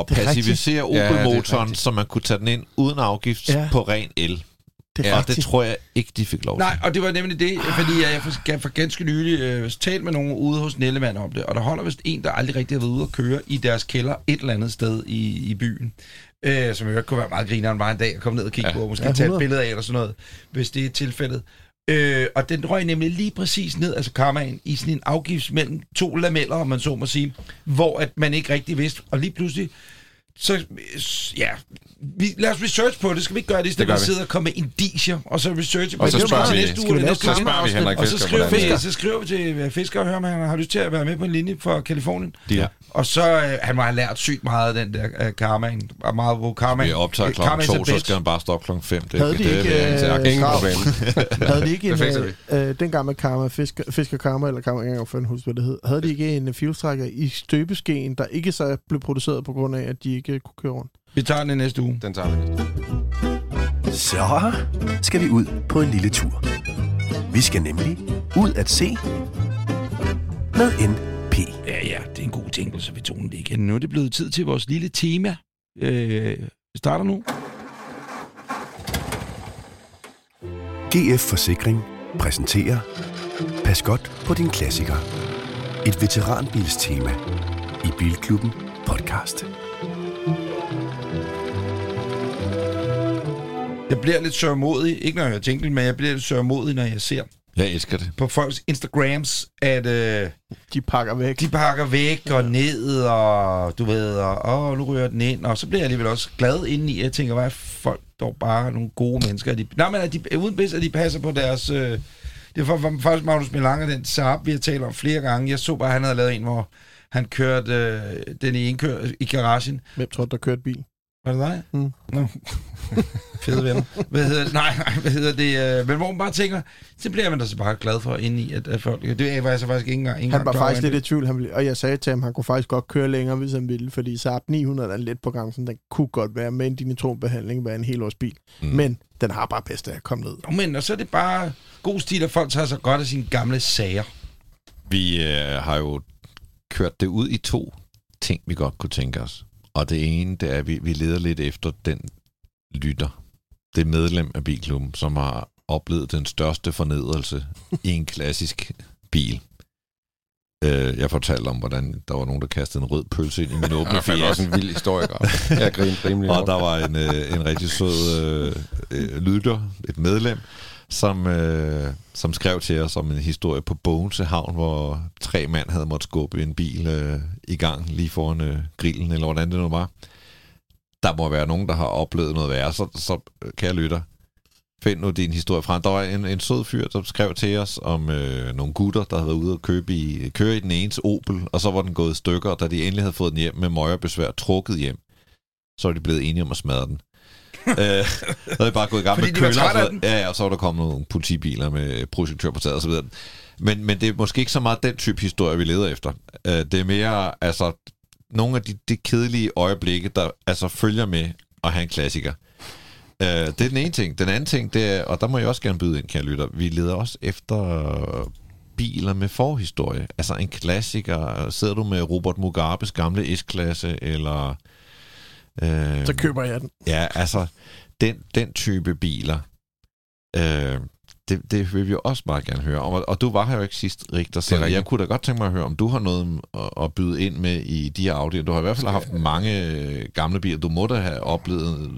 Speaker 5: at
Speaker 3: rigtigt. Ja, det er
Speaker 5: Opel-motoren,
Speaker 3: rigtigt.
Speaker 5: så man kunne tage den ind uden afgift
Speaker 4: Ja.
Speaker 5: på ren el.
Speaker 4: Det er
Speaker 5: Og det tror jeg ikke, de fik lov til.
Speaker 2: Nej, og det var nemlig det, fordi jeg for, jeg for ganske nylig øh, talt med nogen ude hos Nellemann om det, og der holder vist en, der aldrig rigtig har været ude at køre i deres kælder et eller andet sted i, i byen. Øh, som jeg kunne være meget grineren bare en dag at komme ned og kigge
Speaker 3: Ja.
Speaker 2: på, og måske
Speaker 4: Ja,
Speaker 2: ja, tage et
Speaker 4: 100.
Speaker 2: billede af eller sådan noget, hvis det er tilfældet. Øh, og den røg nemlig lige præcis ned, altså karmaen, i sådan en afgift mellem to lameller, om man så må sige, hvor at man ikke rigtig vidste, og lige pludselig, så ja, vi, lad os research på det. Skal vi ikke gøre det, i stedet for at
Speaker 3: vi.
Speaker 2: sidde og komme med indicier, og så research på
Speaker 3: Og så
Speaker 2: det? Er
Speaker 3: spørger
Speaker 2: bare
Speaker 3: vi-
Speaker 2: næste uge,
Speaker 4: næste
Speaker 3: Så spørger vi Henrik
Speaker 2: og så
Speaker 3: Fisker,
Speaker 2: skriver, vi, så skriver vi til øh, Fisker og hører, om han har lyst til at være med på en linje fra Kalifornien.
Speaker 3: Ja.
Speaker 2: Og så, øh, han må have lært sygt meget af den der øh, karmaen. Og meget, hvor karmaen...
Speaker 5: Vi optager
Speaker 2: øh,
Speaker 5: to,
Speaker 2: er
Speaker 5: så
Speaker 2: bitch.
Speaker 5: skal han bare stoppe klokken fem. Det,
Speaker 4: Havde de
Speaker 5: det,
Speaker 4: ikke,
Speaker 5: vil jeg
Speaker 4: øh.
Speaker 3: Ingen problem.
Speaker 4: Havde de ikke
Speaker 3: Det
Speaker 4: en, øh, dengang med Karma, Fisker, Fisker Karma, eller Karma, jeg kan ikke engang huske, hvad det hed, havde de ikke en fuelstrækker i støbeskeen, der ikke så blev produceret på grund af, at de ikke kunne køre rundt?
Speaker 2: Vi tager den i næste uge.
Speaker 3: Den tager vi.
Speaker 1: Så skal vi ud på en lille tur. Vi skal nemlig ud at se med
Speaker 2: Ja, ja, det er en god ting, så vi tog den lige igen. Nu er det blevet tid til vores lille tema. Øh, vi starter nu.
Speaker 1: GF Forsikring præsenterer Pas godt på din klassiker. Et veteranbilstema i Bilklubben podcast.
Speaker 2: Jeg bliver lidt sørmodig, ikke når jeg jinglen, men jeg bliver lidt sørmodig, når jeg ser
Speaker 5: Jeg elsker det.
Speaker 2: på folks Instagrams, at øh,
Speaker 4: De pakker væk.
Speaker 2: de pakker væk og ned, og du ved, og åh, nu ryger den ind, og så bliver jeg alligevel også glad indeni. Jeg tænker, hvad er folk dog bare nogle gode mennesker. De, nej, men at de, uden bedst, at de passer på deres... Øh, det er for, for, faktisk Magnus Melanger, den Saab, vi har talt om flere gange. Jeg så bare, at han havde lavet en, hvor han kørte øh, den i indkør i garagen,
Speaker 4: Hvem tror du, der kørte bil?
Speaker 2: Var det dig?
Speaker 4: Mm.
Speaker 2: Nå. Fede venner. Hvad hedder det? Nej, nej, hvad hedder det? øh, Men hvor man bare tænker, så bliver man da så bare glad for ind i, at, at folk... Det var jeg så faktisk ikke engang... ikke
Speaker 4: Han var faktisk lidt i tvivl, han ville, og jeg sagde til ham, at han kunne faktisk godt køre længere, hvis han ville, fordi Saab 900 er lidt på gang, så den kunne godt være med en dinitronbehandling, være en hel års bil. Mm. Men den har bare bedst af at komme ned.
Speaker 2: Nå, men og så er det bare god stil, at folk tager sig godt af sine gamle sager.
Speaker 5: Vi øh, har jo kørt det ud i to ting, vi godt kunne tænke os. Og det ene, det er, at vi, vi leder lidt efter den lytter, det medlem af bilklubben, som har oplevet den største fornedrelse i en klassisk bil. Øh, jeg fortalte om, hvordan der var nogen, der kastede en rød pølse ind i min åbne
Speaker 3: Det er
Speaker 5: Fiat.
Speaker 3: også en vild historie, Grav. Jeg griner rimelig
Speaker 5: Og der var en, øh, en rigtig sød øh, øh, lytter, et medlem, som, øh, som skrev til os om en historie på Bogense Havn, hvor tre mand havde måttet skubbe en bil øh, i gang lige foran øh, grillen, eller hvordan det nu var. Der må være nogen, der har oplevet noget værre, så, så øh, kære lytter, find nu din historie frem. Der var en, en sød fyr, der skrev til os om øh, nogle gutter, der havde været ude og købe i, køre i den enes Opel, og så var den gået i stykker, og da de endelig havde fået den hjem med møgerbesvær trukket hjem, så var de blevet enige om at smadre den. øh, så er bare gået i gang
Speaker 2: Fordi
Speaker 5: med køller. så- Ja, ja, og så var der kommet nogle politibiler med projektør på taget og så videre. Men, men det er måske ikke så meget den type historie, vi leder efter. Øh, det er mere, altså, nogle af de, de kedelige øjeblikke, der altså følger med at have en klassiker. Øh, det er den ene ting. Den anden ting, det er, og der må jeg også gerne byde ind, kære lytter, vi leder også efter biler med forhistorie. Altså en klassiker. Sidder du med Robert Mugabes gamle S-klasse, eller... Øh,
Speaker 4: Så køber jeg den.
Speaker 5: Ja, altså, den, den type biler, øh, det, det vil vi jo også meget gerne høre om. Og, og du var her jo ikke sidst, Rigter, så jeg kunne da godt tænke mig at høre, om du har noget at, at byde ind med i de her Audi'er. Du har i hvert fald haft mange øh, gamle biler. Du må da have oplevet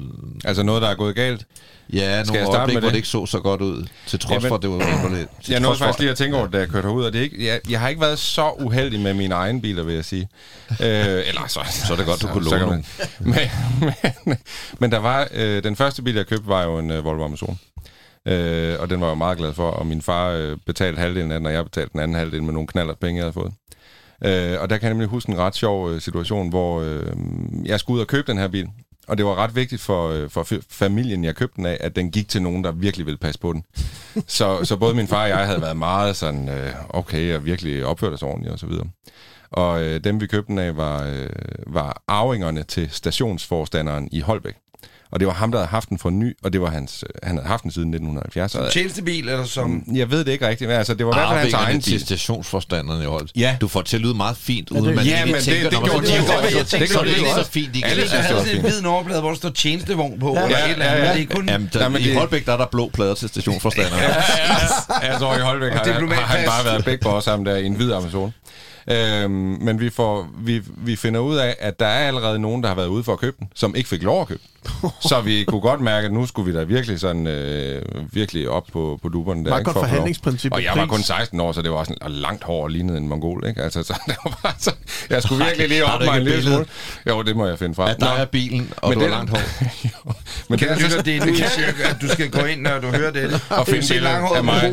Speaker 3: Altså noget, der er gået galt.
Speaker 5: ja,
Speaker 3: jeg
Speaker 5: nogle
Speaker 3: med
Speaker 5: hvor
Speaker 3: det?
Speaker 5: det ikke så så godt ud, til trods
Speaker 3: Jamen,
Speaker 5: for, at det var. Til
Speaker 3: Jeg nåede faktisk lige at tænke over det, da jeg kørte herud, og det er ikke, jeg, jeg har ikke været så uheldig med mine egne biler, vil jeg sige. Øh, eller så,
Speaker 5: Så er det godt, du kunne
Speaker 3: så
Speaker 5: låne nogle.
Speaker 3: man- men, men, men der var, øh, den første bil, jeg købte, var jo en øh, Volvo Amazon. Øh, og den var jeg meget glad for, og min far øh, betalte halvdelen af den, og jeg betalte den anden halvdel med nogle knaller penge, jeg havde fået. Øh, og der kan jeg nemlig huske en ret sjov øh, situation, hvor øh, jeg skulle ud og købe den her bil. Og det var ret vigtigt for, øh, for familien, jeg købte den af, at den gik til nogen, der virkelig ville passe på den. Så, så både min far og jeg havde været meget sådan, øh, okay, og virkelig opført os ordentligt og så videre. Og øh, dem, vi købte den af, var, øh, var arvingerne til stationsforstanderen i Holbæk. Og det var ham, der havde haft den for ny, og det var hans, øh, han havde haft den siden 1970. Og,
Speaker 2: Tjenestebil, eller som...
Speaker 3: jeg ved det ikke rigtigt, men altså, det var i hvert fald hans
Speaker 5: Arvingerne
Speaker 3: egen
Speaker 5: til
Speaker 3: til.
Speaker 5: stationsforstanderne i Holdt.
Speaker 3: Ja.
Speaker 5: Du får til at lyde meget fint, uden
Speaker 4: det-
Speaker 5: at man
Speaker 3: Ja, men det-
Speaker 5: tænker,
Speaker 3: det
Speaker 5: når man
Speaker 3: gjorde
Speaker 5: så
Speaker 3: de
Speaker 5: over det, er det
Speaker 2: det
Speaker 5: ikke
Speaker 2: var-
Speaker 5: så fint igen.
Speaker 2: Alle
Speaker 3: synes,
Speaker 2: synes,
Speaker 3: det var
Speaker 2: sådan en hvid nummerplade, hvor der står tjenestevogn på, ja, eller
Speaker 3: ja,
Speaker 2: et eller andet.
Speaker 3: ja, ja.
Speaker 2: Det er kun...
Speaker 5: Jamen, i
Speaker 3: det-
Speaker 5: Holbæk, der er der blå plader til stationsforstanderne.
Speaker 3: Jeg tror, i Holbæk har, han bare været big boss ham der i en hvid Amazon. Øhm, men vi, får, vi, vi finder ud af, at der er allerede nogen, der har været ude for at købe den, som ikke fik lov at købe den. Så vi kunne godt mærke, at nu skulle vi da virkelig sådan øh, virkelig op på, på duberne. Der,
Speaker 4: Meget
Speaker 3: ikke,
Speaker 4: godt
Speaker 3: for
Speaker 4: forhandlingsprincip.
Speaker 3: Og jeg var kun 16 år, så det var sådan langt hår og lignede en mongol, ikke? Altså, så det var bare så, jeg skulle virkelig lige op mig en lille smule. Jo, det må jeg finde frem.
Speaker 5: At der er bilen, og
Speaker 3: Men
Speaker 5: du har
Speaker 3: det-
Speaker 5: langt hår.
Speaker 3: men
Speaker 2: Kan
Speaker 3: det,
Speaker 2: du lytte, det er nu, jeg siger, at du skal gå ind, når du hører det. Og
Speaker 3: finde
Speaker 2: langhåret
Speaker 3: af mig.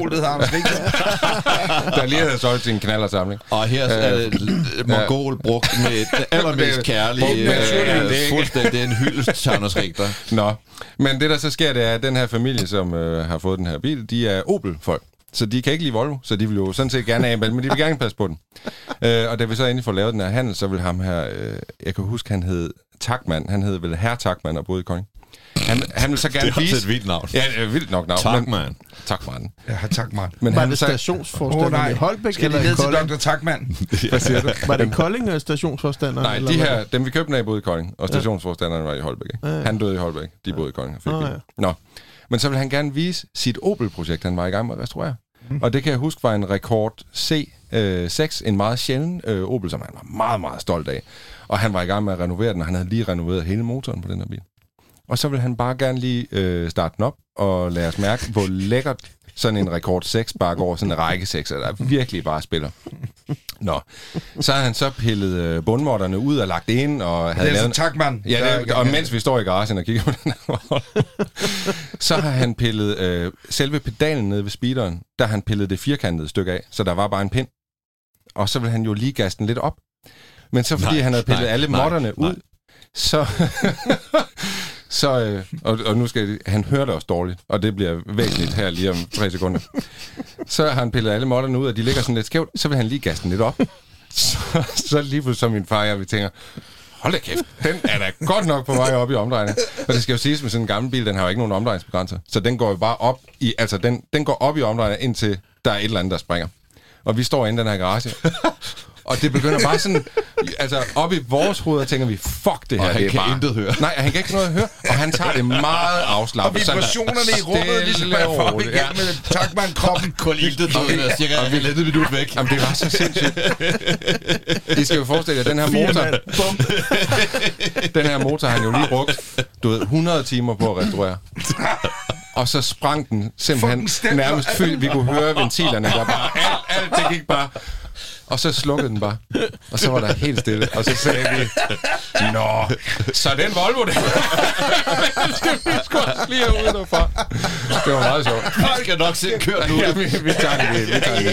Speaker 3: der lige havde solgt sin knallersamling.
Speaker 5: Og her det mongol brugt med det allermest kærlige, øh, fuldstændig en hyldest til Anders Richter.
Speaker 3: Nå, men det der så sker, det er, at den her familie, som øh, har fået den her bil, de er Opel-folk. Så de kan ikke lide Volvo, så de vil jo sådan set gerne af, men de vil gerne passe på den. Øh, og da vi så endelig får lavet den her handel, så vil ham her, øh, jeg kan huske, han hed Takman, han hed vel Herr Takman og boede i Kolding. Han, han vil så gerne
Speaker 5: Det er
Speaker 3: vise...
Speaker 5: et vildt navn.
Speaker 3: Ja, det er vildt nok navn.
Speaker 5: Tak,
Speaker 3: men-
Speaker 5: mand.
Speaker 3: Takman.
Speaker 2: Ja, tak, Mark.
Speaker 3: Men
Speaker 4: Var
Speaker 3: han
Speaker 4: det
Speaker 3: så,
Speaker 4: stationsforstanderen
Speaker 2: nej,
Speaker 4: i Holbæk
Speaker 2: skal
Speaker 4: eller i Kolding?
Speaker 2: Dr. Takman?
Speaker 3: hvad siger du?
Speaker 4: Var det Kolding eller stationsforstanderen?
Speaker 3: Nej,
Speaker 4: eller
Speaker 3: de her, dem vi købte af, boede i Kolding, og stationsforstanderen var i Holbæk. Ikke?
Speaker 4: Ja, ja.
Speaker 3: Han døde i Holbæk, de boede i Kolding og fik
Speaker 4: Nå,
Speaker 3: bilen.
Speaker 4: ja.
Speaker 3: Nå. Men så vil han gerne vise sit Opel-projekt, han var i gang med at restaurere. Mm. Og det kan jeg huske var en Rekord C6, en meget sjælden øh, Opel, som han var meget, meget stolt af. Og han var i gang med at renovere den, og han havde lige renoveret hele motoren på den her bil. Og så vil han bare gerne lige øh, starte den op og lade os mærke, hvor lækkert sådan en Rekord 6 bare går, sådan en række 6, der virkelig bare spiller. Nå, så har han så pillet øh, bundmåtterne ud og lagt det ind, og
Speaker 2: Det
Speaker 3: havde
Speaker 2: er
Speaker 3: lavet...
Speaker 2: altså Takman.
Speaker 3: Ja, det, og mens vi står i garagen og kigger på den her så har han pillet øh, selve pedalen nede ved speederen, der har han pillet det firkantede stykke af, så der var bare en pind. Og så vil han jo lige gasse den lidt op. Men så fordi
Speaker 5: Nej,
Speaker 3: han havde pillet
Speaker 5: nej,
Speaker 3: alle
Speaker 5: nej,
Speaker 3: modderne
Speaker 5: nej.
Speaker 3: ud, så så øh, og, og nu skal jeg, han hører det også dårligt, og det bliver væsentligt her lige om tre sekunder. Så har han pillet alle måtterne ud, og de ligger sådan lidt skævt. Så vil han lige gasse den lidt op. Så, så lige pludselig som min far og jeg, vi tænker, hold da kæft, den er da godt nok på vej op i omdrejninger. Og det skal jo siges med sådan en gammel bil, den har jo ikke nogen omdrejningsbegrænser. Så den går jo bare op i, altså den, den går op i omdrejninger, indtil der er et eller andet, der springer. Og vi står inde i den her garage, og det begynder bare sådan, altså op i vores hoveder tænker vi, fuck det her,
Speaker 5: Og han
Speaker 3: det er
Speaker 5: kan
Speaker 3: bare...
Speaker 5: intet høre.
Speaker 3: Nej, han kan ikke noget at høre, og han tager det meget
Speaker 2: Og
Speaker 3: afslappet. sådan
Speaker 2: vibrationerne i rummet, ligesom
Speaker 3: og
Speaker 2: man får igen med Takman-kroppen.
Speaker 5: Kun iltet død,
Speaker 3: Okay.
Speaker 5: okay. cirka
Speaker 3: Og vi-
Speaker 5: halvandet minut væk.
Speaker 3: Jamen, det var så sindssygt. I skal jo forestille jer, den her motor,
Speaker 4: Bum.
Speaker 3: den her motor har han jo lige brugt, du ved, 100 timer på at restaurere. Og så sprang den simpelthen nærmest fyldt. Vi kunne høre ventilerne der bare, alt, alt, det gik bare. Og så slukkede den bare. Og så var der helt stille. Og så sagde vi, Nå, så den Volvo der. det skal vi sgu også lige have ud derfra. Det var meget sjovt.
Speaker 5: Vi skal nok se kørt nu.
Speaker 3: Ja, vi, vi tager det, vi tager det.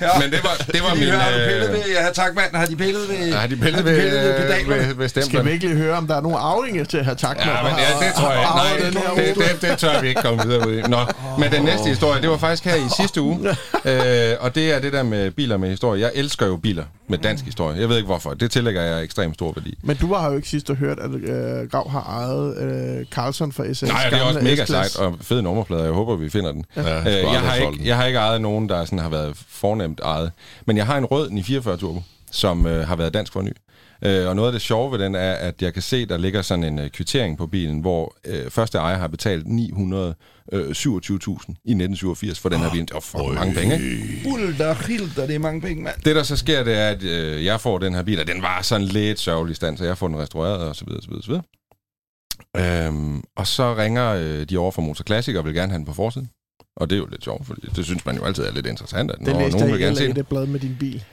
Speaker 2: Ja.
Speaker 3: Men det var, det var
Speaker 2: Min,
Speaker 3: min...
Speaker 2: har du
Speaker 3: øh,
Speaker 2: pillet ved, ja, Takman, har de pillet ved...
Speaker 3: Har de pillet ved,
Speaker 2: pillet ved
Speaker 3: ved, ved, ved
Speaker 4: Skal vi ikke lige høre, om der er nogle arvinger til at have tak?
Speaker 3: Ja, men ja, det tror jeg ikke. Nej, det, det, det tør vi ikke komme videre ud i. Nå, men den næste historie, det var faktisk her i sidste uge. Øh, og det er det der med biler med historie. Jeg elsker jo biler med dansk historie. Jeg ved ikke hvorfor. Det tillægger jeg ekstremt stor værdi.
Speaker 4: Men du har jo ikke sidst hørt, at øh, Grav har ejet øh, Carlson fra SS.
Speaker 3: Nej, det er også mega sejt og fed nummerplade. Jeg håber, vi finder den.
Speaker 5: Ja,
Speaker 3: Øh, jeg, har ikke, jeg har ikke ejet nogen, der sådan har været fornemt ejet. Men jeg har en rød 944 Turbo, som øh, har været dansk for ny. Øh, og noget af det sjove ved den er, at jeg kan se, der ligger sådan en øh, kvittering på bilen, hvor øh, første ejer har betalt 927.000 i 1987 for den her bil. Det var for mange penge, ikke?
Speaker 2: Bulder, hilder, det er mange penge, mand.
Speaker 3: Det, der så sker, det er, at øh, jeg får den her bil, og den var sådan lidt sørgelig stand, så jeg får den restaureret, og så videre, så videre, så videre. Øhm, og så ringer øh, de over fra Motor Classic og vil gerne have den på forsiden. Og det er jo lidt sjovt, for det synes man jo altid er lidt interessant, at
Speaker 4: Det
Speaker 3: når
Speaker 4: læste
Speaker 3: nogen vil
Speaker 4: jeg
Speaker 3: gerne se
Speaker 4: i
Speaker 3: den.
Speaker 4: det blad med din bil.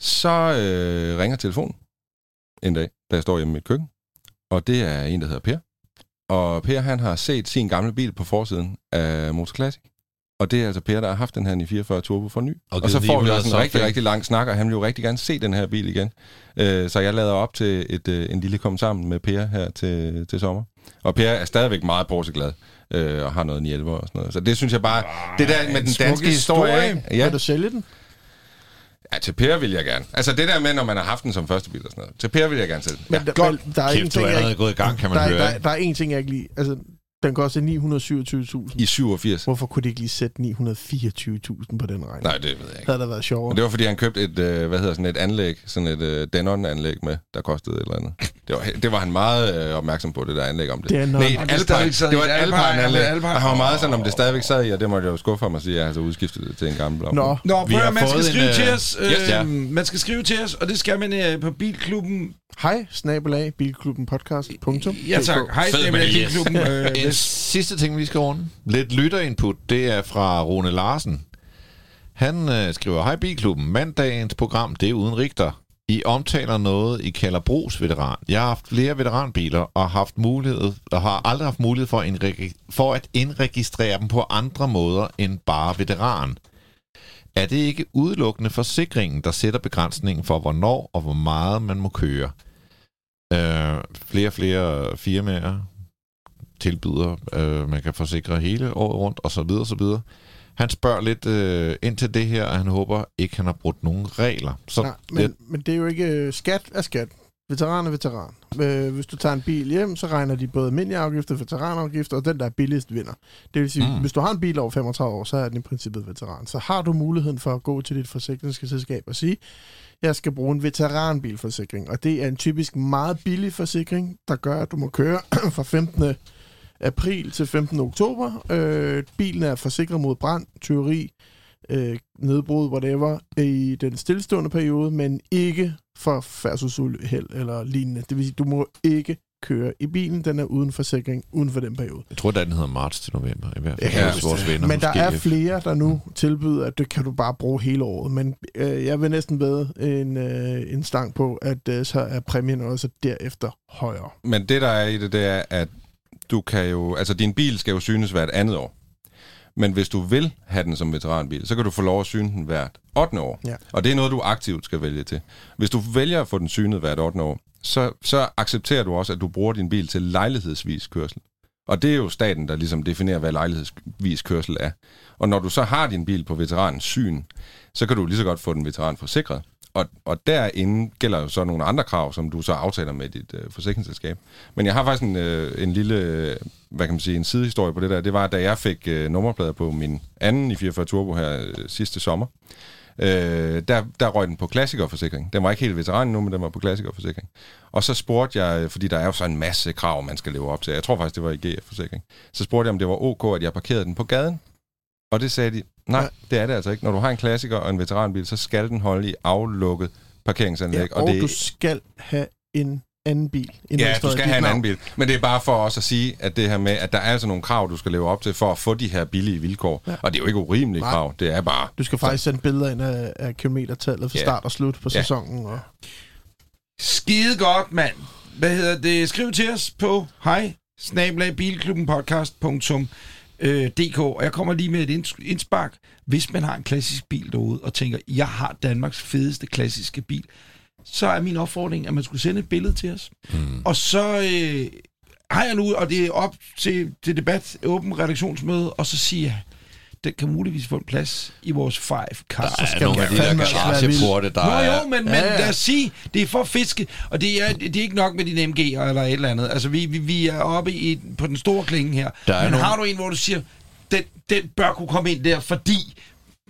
Speaker 3: Så øh, ringer telefonen en dag, da jeg står hjemme i mit køkken. Og det er en, der hedder Per. Og Per, han har set sin gamle bil på forsiden af Motor Classic. Og det er altså Per, der har haft den her 944 Turbo for ny.
Speaker 5: Og
Speaker 3: Og, så får vi
Speaker 5: 900
Speaker 3: også en rigtig, rigtig lang snak, og han vil jo rigtig gerne se den her bil igen. Øh, så jeg lader op til et, øh, en lille kom sammen med Per her til, til sommer. Og Per er stadigvæk meget Porsche-glad, øh, og har noget 911 og sådan noget. Så det synes jeg bare, det der med
Speaker 2: en
Speaker 3: den danske historie,
Speaker 2: historie.
Speaker 4: Ja. Vil du sælge den?
Speaker 3: Ja, til Per vil jeg gerne. Altså det der med, når man har haft den som første bil og sådan noget. Til Per vil jeg gerne sælge den.
Speaker 4: Men,
Speaker 3: Ja.
Speaker 4: der,
Speaker 2: godt.
Speaker 4: men der er en
Speaker 5: Kæft, du
Speaker 4: ting,
Speaker 5: er
Speaker 4: jeg
Speaker 5: allerede gået i gang, kan man
Speaker 4: Der, er-
Speaker 5: høre.
Speaker 4: der, der er en ting, jeg ikke lige... Altså, den koster 927.000.
Speaker 3: I 87.
Speaker 4: Hvorfor kunne de ikke lige sætte 924.000 på den regning?
Speaker 3: Nej, det ved jeg ikke.
Speaker 4: Havde der været
Speaker 3: Men
Speaker 4: sjovere.
Speaker 3: det var, fordi han købte et, øh, hvad hedder sådan et anlæg, sådan et øh, Denon-anlæg med, der kostede et eller andet. Det var, det var han meget øh, opmærksom på, det der anlæg om det.
Speaker 4: Denon.
Speaker 3: Nej, et
Speaker 2: det
Speaker 3: Alpine. Det var et
Speaker 2: et Alpine,
Speaker 3: Alpine-anlæg.
Speaker 2: Alpine.
Speaker 3: Han var meget sådan, om det stadigvæk sad i, og det måtte jeg jo skuffe ham og sige, at jeg har så udskiftet det til en gammel blå.
Speaker 4: Nå,
Speaker 2: Nå, prøv man skal skrive
Speaker 5: en,
Speaker 2: til
Speaker 5: øh,
Speaker 2: os.
Speaker 5: yes, ja.
Speaker 2: Øh, man skal skrive til os, og det skal man øh, på Bilklubben.
Speaker 4: Hej, snabelag, bilklubben podcast. Punktum.
Speaker 2: Ja tak. Hej,
Speaker 5: yes.
Speaker 2: Bilklubben. Øh,
Speaker 5: En
Speaker 2: hvis-
Speaker 5: sidste ting, vi skal runde. Lidt lytterinput, det er fra Rune Larsen. Han øh, skriver, Hej Bilklubben, mandagens program, det er uden rigter. I omtaler noget, I kalder brugsveteran. Jeg har haft flere veteranbiler og haft mulighed, og har aldrig haft mulighed for, indregi- for at indregistrere dem på andre måder end bare veteran. Er det ikke udelukkende forsikringen, der sætter begrænsningen for, hvornår og hvor meget man må køre? Øh, flere og flere firmaer tilbyder, øh, man kan forsikre hele året rundt, og så videre, så videre. Han spørger lidt øh, ind til det her, og han håber ikke, han har brudt nogen regler. Så
Speaker 4: Nej, men, men det er jo ikke... øh, Skat er skat. Veteran er veteran. Øh, hvis du tager en bil hjem, så regner de både almindelige afgifter, veteranafgifter, og den, der er billigst, vinder. Det vil sige,
Speaker 5: Mm.
Speaker 4: hvis du har en bil over 35 år, så er den i princippet veteran. Så har du muligheden for at gå til dit forsikringsselskab og sige, jeg skal bruge en veteranbilforsikring. Og det er en typisk meget billig forsikring, der gør, at du må køre fra 15. april til 15. oktober. Øh, bilen er forsikret mod brand, tyveri, øh, nedbrud, whatever, i den stillestående periode, men ikke for færdselsuheld eller lignende. Det vil sige, du må ikke køre i bilen. Den er uden forsikring, uden for den periode.
Speaker 5: jeg tror, den hedder marts til november, i hvert fald.
Speaker 4: kan
Speaker 5: hos vores venner.
Speaker 4: Men der er flere, der nu tilbyder, at det kan du bare bruge hele året. Men øh, jeg vil næsten ved en, øh, en stang på, at øh, så er præmien også derefter højere.
Speaker 3: Men det, der er i det, det er, at du kan jo... Altså, din bil skal jo synes hvert andet år. Men hvis du vil have den som veteranbil, så kan du få lov at syne den hvert 8. år.
Speaker 4: Ja.
Speaker 3: Og det er noget, du aktivt skal vælge til. Hvis du vælger at få den synet hvert 8. år, så, så accepterer du også, at du bruger din bil til lejlighedsvis kørsel. Og det er jo staten, der ligesom definerer, hvad lejlighedsvis kørsel er. Og når du så har din bil på veteranens syn, så kan du lige så godt få den veteranforsikret. Og, og derinde gælder jo så nogle andre krav, som du så aftaler med dit øh, forsikringsselskab. Men jeg har faktisk en, øh, en lille, øh, hvad kan man sige, en sidehistorie på det der. Det var, da jeg fik øh, nummerplader på min anden i 44 Turbo her øh, sidste sommer. Øh, der, der røg den på klassikerforsikring. Den var ikke helt veteran nu, men den var på klassikerforsikring. Og så spurgte jeg, øh, fordi der er jo så en masse krav, man skal leve op til. Jeg tror faktisk, det var i GF-forsikring. Så spurgte jeg, om det var ok, at jeg parkerede den på gaden. Og det sagde de, nej, det er det altså ikke. Når du har en klassiker og en veteranbil, så skal den holde i aflukket parkeringsanlæg.
Speaker 4: Ja, og, og det, du skal have en anden bil.
Speaker 3: Ja, du skal have en anden bil. Men det er bare for os at sige, at det her med, at der er altså nogle krav, du skal leve op til for at få de her billige vilkår. Ja. Og det er jo ikke urimelige Nej. krav, det er bare...
Speaker 4: Du skal faktisk sende billeder ind af, af kilometertallet for ja. start og slut på ja. sæsonen. Og...
Speaker 2: Skide godt, mand. Hvad hedder det? Skriv til os på hej snabelagbilklubbenpodcast.dk og jeg kommer lige med et indspark. Hvis man har en klassisk bil derude og tænker, jeg har Danmarks fedeste klassiske bil, så er min opfordring, at man skulle sende et billede til os. Mm. Og så øh, har jeg nu, og det er op til, til debat, åben redaktionsmøde, og så siger jeg, den kan muligvis få en plads i vores five car.
Speaker 5: Der er nogle af de der garageporte, der
Speaker 2: Nå jo, men, men ja, ja. lad os sige, det er for fiske, og det er, det er ikke nok med din MG'er eller et eller andet. Altså, vi, vi, vi er oppe i, på den store klinge her. Der men nogle... har du en, hvor du siger, den, den bør kunne komme ind der, fordi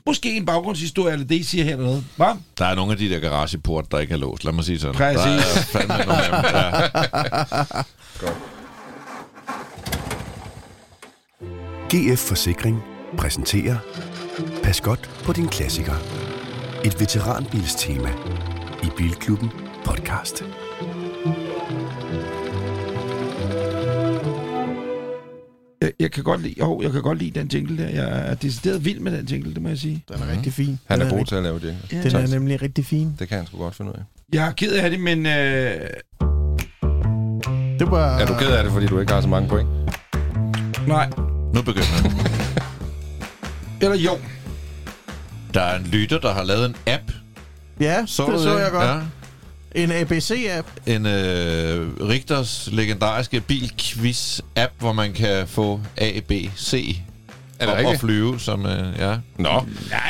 Speaker 2: Måske en baggrundshistorie, eller det, I siger her eller noget. Hva?
Speaker 5: Der er nogle af de der garageport, der ikke er låst. Lad mig sige sådan.
Speaker 2: Præcis. Der
Speaker 5: er fandme nogle af dem. Ja.
Speaker 1: GF Forsikring præsenterer Pas godt på din klassiker. Et veteranbilstema i Bilklubben podcast.
Speaker 2: Jeg, jeg, kan godt lide, jo, jeg kan godt lide den jingle der. Jeg er decideret vild med den jingle, det må jeg sige.
Speaker 4: Den er mm. rigtig fin.
Speaker 3: Han
Speaker 4: er,
Speaker 3: er god til at lave jingle.
Speaker 4: Ja. Den er nemlig rigtig fin.
Speaker 3: Det kan han sgu godt finde ud af.
Speaker 2: Jeg er ked af det, men... Øh...
Speaker 4: Det var...
Speaker 3: Er du ked af det, fordi du ikke har så mange point?
Speaker 2: Nej.
Speaker 5: Nu begynder.
Speaker 2: Eller jo.
Speaker 5: Der er en lytter, der har lavet en app.
Speaker 4: Ja, så det så jeg godt. Ja. En ABC-app.
Speaker 5: En øh, Rigters legendariske bilquiz-app, hvor man kan få A, B, C er det op at flyve, som, øh, ja.
Speaker 3: Nå, Nej.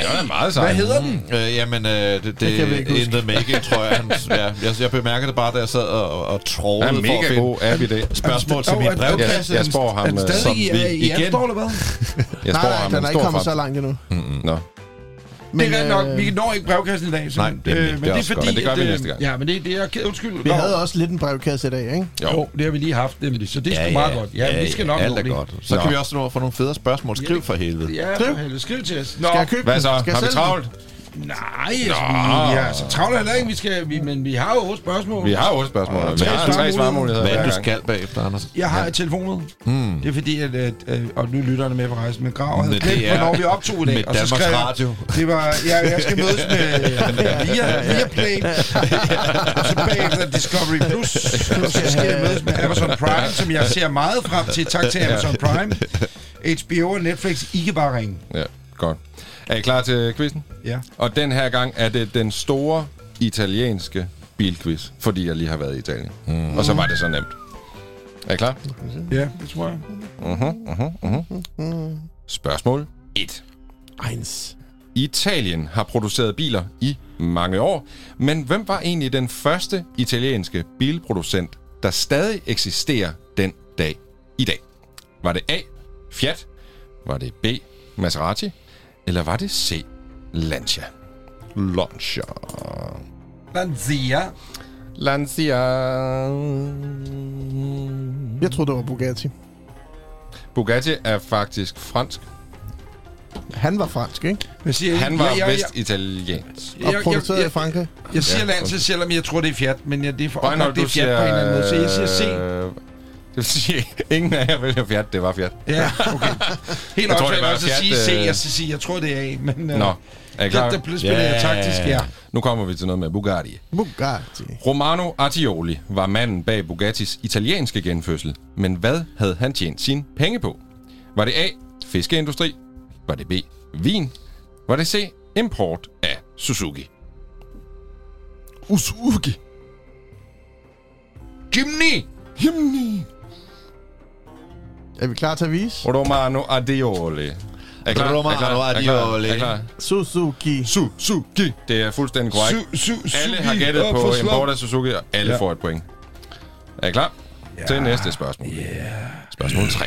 Speaker 3: det er meget
Speaker 2: sejt. Hvad hedder den?
Speaker 5: Øh, jamen, øh, det, det, det in the making, tror jeg. Han, ja, jeg, jeg bemærkede det bare, da jeg sad og, og trålede
Speaker 3: for at finde
Speaker 5: god
Speaker 3: app i det.
Speaker 5: spørgsmål til min brevkasse.
Speaker 3: Jeg, jeg spår ham,
Speaker 2: er
Speaker 3: som
Speaker 2: vi igen. Er eller hvad?
Speaker 3: jeg spår
Speaker 4: Nej,
Speaker 3: ham,
Speaker 4: den er ikke kommet så langt endnu.
Speaker 3: Mm-mm. Nå.
Speaker 2: Men, det er nok, vi når ikke brevkassen i dag. Så,
Speaker 5: Nej, det er,
Speaker 2: øh, men det er fordi,
Speaker 3: men det gør vi
Speaker 2: at,
Speaker 3: næste gang.
Speaker 2: Ja, men det, det er undskyld.
Speaker 4: Vi havde også lidt en brevkasse i dag, ikke?
Speaker 2: Jo, jo det har vi lige haft, nemlig. Så det er ja, sgu meget godt. Ja, ja, vi skal nok
Speaker 5: alt er godt. Så Nå. kan vi også nå at få nogle federe spørgsmål. Skriv for helvede.
Speaker 2: Ja, for helvede. Skriv til os.
Speaker 4: Nå. Skal jeg købe
Speaker 3: Hvad så? Har vi travlt?
Speaker 2: Nej, altså, vi, vi er så travlt heller ikke, vi skal, vi, men vi har jo otte spørgsmål.
Speaker 3: Vi har otte spørgsmål.
Speaker 2: Og
Speaker 3: vi har tre svarmuligheder
Speaker 5: Hvad er du skal bagefter, Anders?
Speaker 2: Jeg har ja. telefonen. Mm. Det er fordi, at, at, at, og nu lytter med på rejsen, men Grav havde glemt, hvornår vi optog i dag.
Speaker 5: Med og så Danmarks skrev, Radio.
Speaker 2: Det var, ja, jeg skal mødes med via, via Play, og så bagefter Discovery Plus, og så skal jeg mødes med Amazon Prime, som jeg ser meget frem til. Tak til Amazon Prime, HBO og Netflix. I kan bare ringe.
Speaker 3: Ja, godt. Er I klar til quizzen?
Speaker 2: Ja.
Speaker 3: Og den her gang er det den store italienske bilquiz, fordi jeg lige har været i Italien. Mm. Og så var det så nemt. Er I klar?
Speaker 2: Ja, det tror jeg.
Speaker 3: Uh-huh, uh-huh, uh-huh. Spørgsmål 1.
Speaker 4: Eins.
Speaker 3: Italien har produceret biler i mange år, men hvem var egentlig den første italienske bilproducent, der stadig eksisterer den dag i dag? Var det A. Fiat? Var det B. Maserati? Eller var det C. Lancia? Lancia.
Speaker 2: Lancia.
Speaker 3: Lancia.
Speaker 4: Jeg troede, det var Bugatti.
Speaker 3: Bugatti er faktisk fransk.
Speaker 4: Han var fransk, ikke?
Speaker 2: Hvad siger?
Speaker 3: Han var
Speaker 2: Ja, ja, ja.
Speaker 3: vest-italiensk.
Speaker 4: Og
Speaker 2: Jeg-
Speaker 4: produceret
Speaker 2: jeg-
Speaker 4: i Frankrig.
Speaker 2: Jeg siger
Speaker 3: Ja,
Speaker 2: Lancia, selvom jeg tror, det er Fiat, men ja, det er for
Speaker 3: Bare når
Speaker 2: oplagt, det er Fiat på en eller anden måde. Så jeg siger C.
Speaker 3: øh, Det vil sige, ingen af jer vælger Fiat. Det var Fiat.
Speaker 2: Ja, okay. Helt
Speaker 3: Jeg det var
Speaker 2: jeg også at sige C,
Speaker 3: øh,
Speaker 2: jeg skal sige, jeg tror, det er A, men... øh,
Speaker 3: Nå, er I klar?
Speaker 2: Der blev spillet yeah. taktisk, ja.
Speaker 3: Nu kommer vi til noget med Bugatti.
Speaker 4: Bugatti.
Speaker 3: Romano Artioli var manden bag Bugattis italienske genfødsel. Men hvad havde han tjent sine penge på? Var det A. Fiskeindustri? Var det B. Vin? Var det C. Import af Suzuki?
Speaker 4: Usugi.
Speaker 2: Jimny!
Speaker 4: Jimny. Er vi klar til at vise?
Speaker 3: Romano Adioli. Er I klar?
Speaker 5: Romano
Speaker 3: Er I klar? Er I klar?
Speaker 5: Adioli.
Speaker 3: Er I klar?
Speaker 4: Suzuki.
Speaker 3: Suzuki. Det er fuldstændig korrekt.
Speaker 2: Su- su-
Speaker 3: Alle har gættet på
Speaker 2: slum.
Speaker 3: import af Suzuki, og alle
Speaker 2: Ja.
Speaker 3: får et point. Er I klar? Til næste spørgsmål. Spørgsmål 3.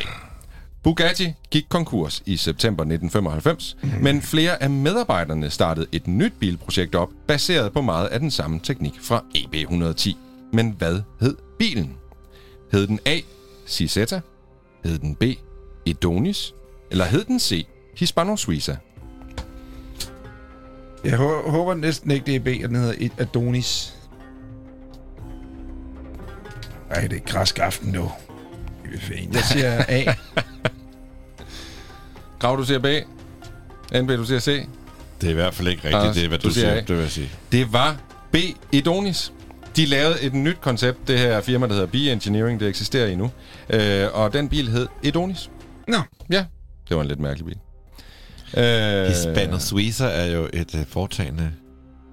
Speaker 3: Bugatti gik konkurs i september 1995, men flere af medarbejderne startede et nyt bilprojekt op, baseret på meget af den samme teknik fra EB110. Men hvad hed bilen? Hed den A. Cisetta? Hed den B. Edonis? Eller hed den C. Hispano Suiza?
Speaker 2: Jeg hå- håber næsten ikke, det er B, at den hedder et Adonis. Ej, det er græsk aften nu. Det er fint. Jeg siger A.
Speaker 3: Grav, du siger B. NB, du siger C.
Speaker 5: Det er i hvert fald ikke rigtigt,
Speaker 3: Anders,
Speaker 5: det er, hvad
Speaker 3: du
Speaker 5: du,
Speaker 3: siger
Speaker 5: siger.
Speaker 3: A.
Speaker 5: Det vil jeg sige.
Speaker 3: Det var B. Edonis. De lavede et nyt koncept, det her firma, der hedder B Engineering, det eksisterer endnu. Øh, og den bil hed Edonis.
Speaker 2: Nå,
Speaker 3: Ja, det var en lidt mærkelig bil. Øh,
Speaker 5: Hispano Suiza er jo et uh, foretagende,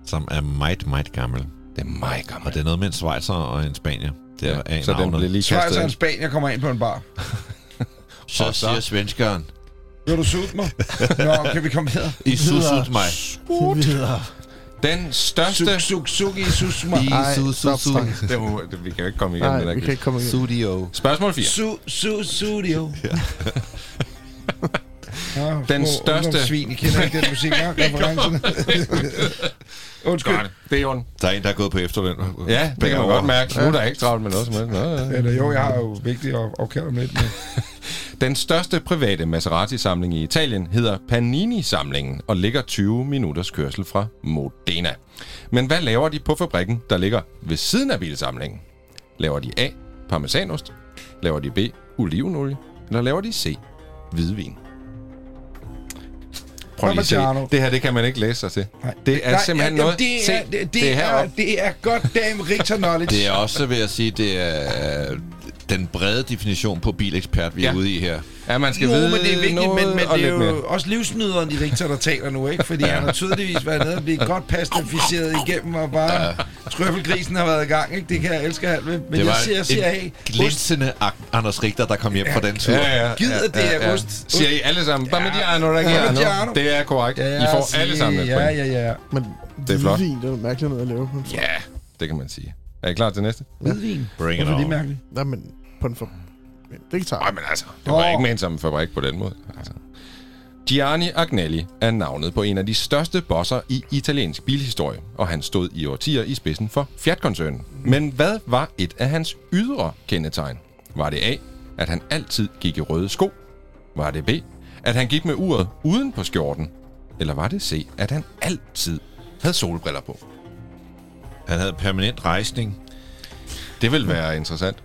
Speaker 5: som er meget, meget gammel.
Speaker 3: Det er meget gammelt.
Speaker 5: Og det er noget med en Schweizer og en Spanier. Det er
Speaker 3: ja,
Speaker 5: ja,
Speaker 3: så den blev lige
Speaker 2: Schweiz
Speaker 3: kastet
Speaker 2: og en. Spanier kommer ind på en bar.
Speaker 5: Så
Speaker 3: Og så-
Speaker 5: siger svenskeren,
Speaker 2: Vil du suge mig? Nå, kan vi komme videre?
Speaker 5: I susut mig.
Speaker 4: Videre.
Speaker 3: Den største...
Speaker 2: Suk, suk, suk, i sus mig.
Speaker 5: I
Speaker 4: Ej,
Speaker 5: su, su,
Speaker 4: stop,
Speaker 5: su.
Speaker 4: stop.
Speaker 3: Det var, det, vi kan jo ikke komme igennem
Speaker 4: Nej,
Speaker 3: den
Speaker 4: vi kan ikke komme igen.
Speaker 5: Studio.
Speaker 3: Spørgsmål 4.
Speaker 2: Su, su, studio. Ja.
Speaker 3: Den største-
Speaker 2: ungdomssvin, I kender ikke den musik, ja? Referencerne. Undskyld.
Speaker 3: Godt. Det er jorden.
Speaker 5: Der er en, der er gået på efterløn.
Speaker 3: Ja, det kan man godt mærke. Nu er der ikke travlt med noget som helst. Ja.
Speaker 2: Eller jo, jeg har jo vigtigt at afkalde om lidt.
Speaker 3: Den største private Maserati-samling i Italien hedder Panini-samlingen og ligger 20 minutters kørsel fra Modena. Men hvad laver de på fabrikken, der ligger ved siden af bilsamlingen? Laver de A. Parmesanost? Laver de B. Olivenolie? Eller laver de C. Hvidvin? Prøv lige at se. Det her, det kan man ikke læse sig til.
Speaker 2: Nej.
Speaker 3: Det er
Speaker 2: Nej,
Speaker 3: simpelthen
Speaker 2: ja,
Speaker 3: noget...
Speaker 2: Det
Speaker 3: Se,
Speaker 2: er, det, det,
Speaker 3: det er
Speaker 2: det er goddamn Richter knowledge.
Speaker 5: Det er også, vil jeg sige, det er den brede definition på bilekspert, vi er
Speaker 3: Ja.
Speaker 5: ude i her.
Speaker 3: Ja, man skal
Speaker 2: jo,
Speaker 3: vide
Speaker 2: men det er vigtigt,
Speaker 3: noget
Speaker 2: men, men det er jo
Speaker 3: mere.
Speaker 2: også livsnyderen i Richter, der taler nu, ikke? Fordi han har tydeligvis været nede og blive godt pastificeret igennem, og bare ja. trøffelgrisen har været i gang, ikke? Det kan jeg elske alt ved. Men
Speaker 5: Det
Speaker 2: jeg
Speaker 5: var
Speaker 2: siger, jeg
Speaker 5: en
Speaker 2: ost,
Speaker 5: glinsende Anders Richter, der kom hjem fra den tur.
Speaker 3: Ja, ja,
Speaker 2: Gider
Speaker 3: ja,
Speaker 2: det
Speaker 3: ja,
Speaker 2: er
Speaker 3: ja.
Speaker 2: ost.
Speaker 3: Siger I alle sammen, Parmigiano
Speaker 2: Parmigiano.
Speaker 3: Reggiano. Det er korrekt.
Speaker 2: ja,
Speaker 3: I får alle sammen et
Speaker 2: Ja, ja, ja.
Speaker 4: Men
Speaker 3: Det er flot.
Speaker 4: hvidvin, det er mærkeligt noget at lave på en
Speaker 3: Ja, det kan man sige. Er I klar til næste?
Speaker 2: Hvidvin.
Speaker 5: Bring it
Speaker 2: Hvorfor er det
Speaker 5: on.
Speaker 2: mærkeligt?
Speaker 4: Nej, men på en for... Men det tager
Speaker 3: Nej, men altså, det var
Speaker 2: Åh.
Speaker 3: ikke ment som en fabrik på den måde. Altså. Gianni Agnelli er navnet på en af de største bosser i italiensk bilhistorie, og han stod i årtier i spidsen for Fiat-koncernen. Men hvad var et af hans ydre kendetegn? Var det A, at han altid gik i røde sko? Var det B, at han gik med uret uden på skjorten? Eller var det C, at han altid havde solbriller på?
Speaker 5: Han havde permanent rejsning.
Speaker 3: Det vil være interessant.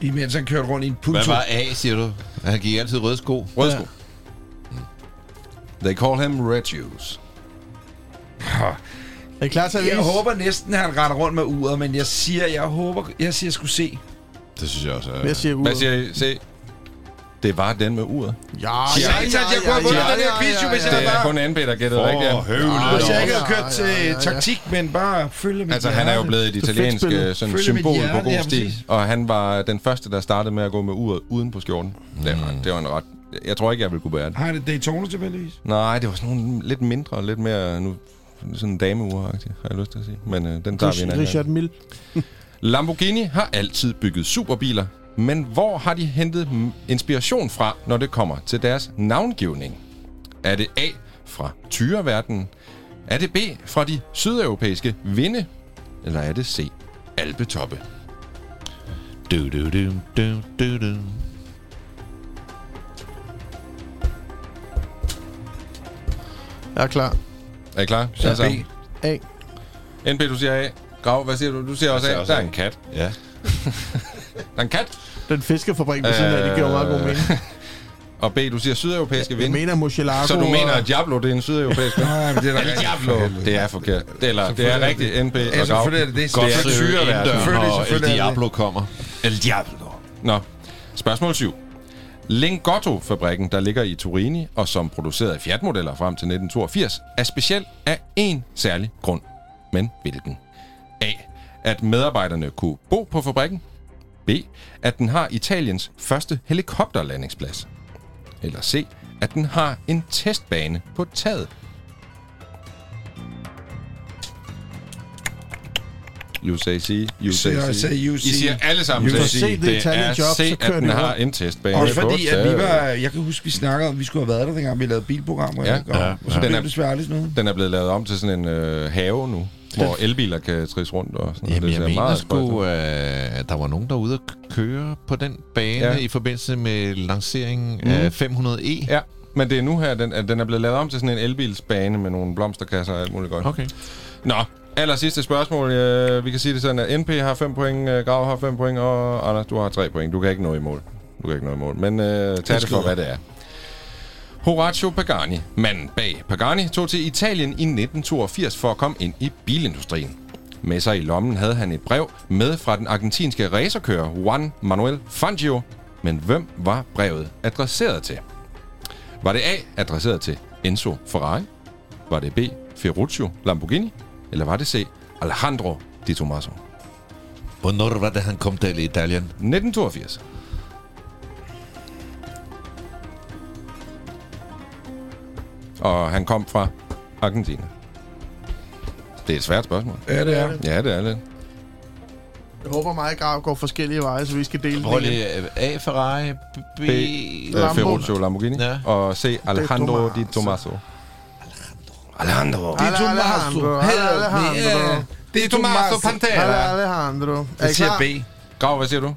Speaker 2: Imens han kørte rundt i en punto.
Speaker 5: Hvad var A, siger du? Han gik altid røde sko.
Speaker 3: Røde sko. They call him Red Shoes.
Speaker 4: Er I klar til at vise?
Speaker 2: Jeg håber næsten, at han retter rundt med uret, men jeg siger, jeg håber, jeg siger, jeg skulle se.
Speaker 5: Det synes jeg også er...
Speaker 4: Jeg siger
Speaker 3: Hvad
Speaker 4: uret.
Speaker 3: siger I? Se. Det var den med uret.
Speaker 4: Ja,
Speaker 2: Ja, ja, jeg kunne have vundet den her quiz, hvis jeg
Speaker 3: Det er kun NB, der gættede rigtigt. ja.
Speaker 5: høvlet.
Speaker 2: Hvis jeg
Speaker 4: Ja,
Speaker 2: ikke havde
Speaker 4: ja,
Speaker 2: kørt til
Speaker 4: ja, ja, ja.
Speaker 2: taktik, men bare følge mit
Speaker 3: Altså, han er jo blevet et italiensk øh, sådan symbol på god
Speaker 2: ja,
Speaker 3: stil. Og han var den første, der startede med at gå med uret uden på skjorten. Det, var, det var en ret... Jeg tror ikke, jeg ville kunne bære det.
Speaker 2: Har han et Daytona tilfældigvis?
Speaker 3: Nej, det var sådan nogle lidt mindre, lidt mere... Nu, sådan en dameur har jeg lyst til at sige. Men øh, den tager vi en anden
Speaker 4: Richard
Speaker 3: gang.
Speaker 4: Mill.
Speaker 3: Lamborghini har altid bygget superbiler, men hvor har de hentet inspiration fra, når det kommer til deres navngivning? Er det A fra tyreverdenen? Er det B fra de sydeuropæiske vinde? Eller er det C alpetoppe?
Speaker 5: Du, du, du, du, du, du.
Speaker 4: Jeg er klar.
Speaker 3: Er I klar? Altså,
Speaker 2: B.
Speaker 4: A.
Speaker 3: NP, du siger A. Grav, hvad siger du? Du siger også A.
Speaker 5: siger
Speaker 3: Der er en kat.
Speaker 5: Ja.
Speaker 3: Der er en kat.
Speaker 4: Den fiskefabrik ved siden af, det giver meget god mening.
Speaker 3: Og B, du siger sydeuropæiske
Speaker 4: Jeg
Speaker 3: vinde.
Speaker 4: mener Murcielago.
Speaker 3: Så du mener,
Speaker 4: og-
Speaker 3: at Diablo det er en sydeuropæisk vinde?
Speaker 2: Nej, men det er da rigtigt.
Speaker 3: Diablo. Det er forkert. Det, eller, det er
Speaker 2: Selvfølgelig
Speaker 3: rigtigt, og
Speaker 2: Ja,
Speaker 3: Grav.
Speaker 2: selvfølgelig er det det.
Speaker 3: Godt
Speaker 2: er syre verden. Selvfølgelig,
Speaker 5: og El
Speaker 2: selvfølgelig det
Speaker 5: Diablo kommer.
Speaker 3: El Diablo. Nå, spørgsmål 7. Lingotto-fabrikken, der ligger i Turini, og som producerede Fiat-modeller frem til 1982, er speciel af en særlig grund. Men hvilken? A. At medarbejderne kunne bo på fabrikken. B. At den har Italiens første helikopterlandingsplads. Eller C. At den har en testbane på taget. You say C, you say
Speaker 2: Så
Speaker 3: C.
Speaker 2: say you
Speaker 3: I siger alle sammen
Speaker 2: You
Speaker 3: C.
Speaker 2: see
Speaker 4: the
Speaker 3: Det er
Speaker 4: job,
Speaker 3: C, at den
Speaker 4: de
Speaker 3: har en testbane
Speaker 2: Også
Speaker 3: på
Speaker 2: fordi, at vi var... Jeg kan huske, vi snakkede om, at vi skulle have været der, dengang vi lavede bilprogrammer.
Speaker 3: Ja,
Speaker 2: ikke? og,
Speaker 5: ja,
Speaker 2: og så
Speaker 5: ja.
Speaker 2: blev
Speaker 3: Den er-
Speaker 2: det desværre aldrig sådan noget.
Speaker 3: Den er blevet lavet om til sådan en øh, have nu, hvor elbiler kan trilles rundt og sådan
Speaker 5: Jamen,
Speaker 3: noget.
Speaker 5: jeg
Speaker 3: ser
Speaker 5: mener sgu, øh, at der var nogen, der var ude at køre på den bane
Speaker 3: Ja.
Speaker 5: i forbindelse med lanceringen mm. af 500e.
Speaker 3: Ja, men det er nu her, den, at den er blevet lavet om til sådan en elbilsbane med nogle blomsterkasser og alt muligt godt.
Speaker 5: Okay.
Speaker 3: Nå, aller sidste spørgsmål. Øh, vi kan sige det sådan, at NP har 5 point, øh, Grav har 5 point, og Anders, du har 3 point. Du kan ikke nå i mål. Du kan ikke nå i mål. Men øh, tag det for, hvad det er. Horacio Pagani, manden bag Pagani, tog til Italien i 1982 for at komme ind i bilindustrien. Med sig i lommen havde han et brev med fra den argentinske racerkører Juan Manuel Fangio. Men hvem var brevet adresseret til? Var det A, adresseret til Enzo Ferrari? Var det B, Ferruccio Lamborghini? Eller var det C, Alejandro Di Tommaso?
Speaker 5: Hvornår var det, han kom til Italien?
Speaker 3: 1982. Og han kom fra Argentina. Det er et svært spørgsmål.
Speaker 2: Ja, det er.
Speaker 3: Ja, det er lidt.
Speaker 4: Jeg håber mig og Grav går forskellige veje, så vi skal dele
Speaker 5: Prøv lige, øh, A, Ferrari, B, B
Speaker 3: Øh,
Speaker 4: Lambo.
Speaker 3: Ferruccio Lamborghini.
Speaker 5: Ja.
Speaker 3: Og C, Alejandro Di
Speaker 4: Tommaso.
Speaker 3: Tommaso.
Speaker 2: Alejandro. Di Tommaso.
Speaker 4: Alejandro. Alejandro.
Speaker 3: Di Tommaso Pantera.
Speaker 4: Alejandro. Er
Speaker 2: Jeg siger? B.
Speaker 3: Grav, hvad siger du?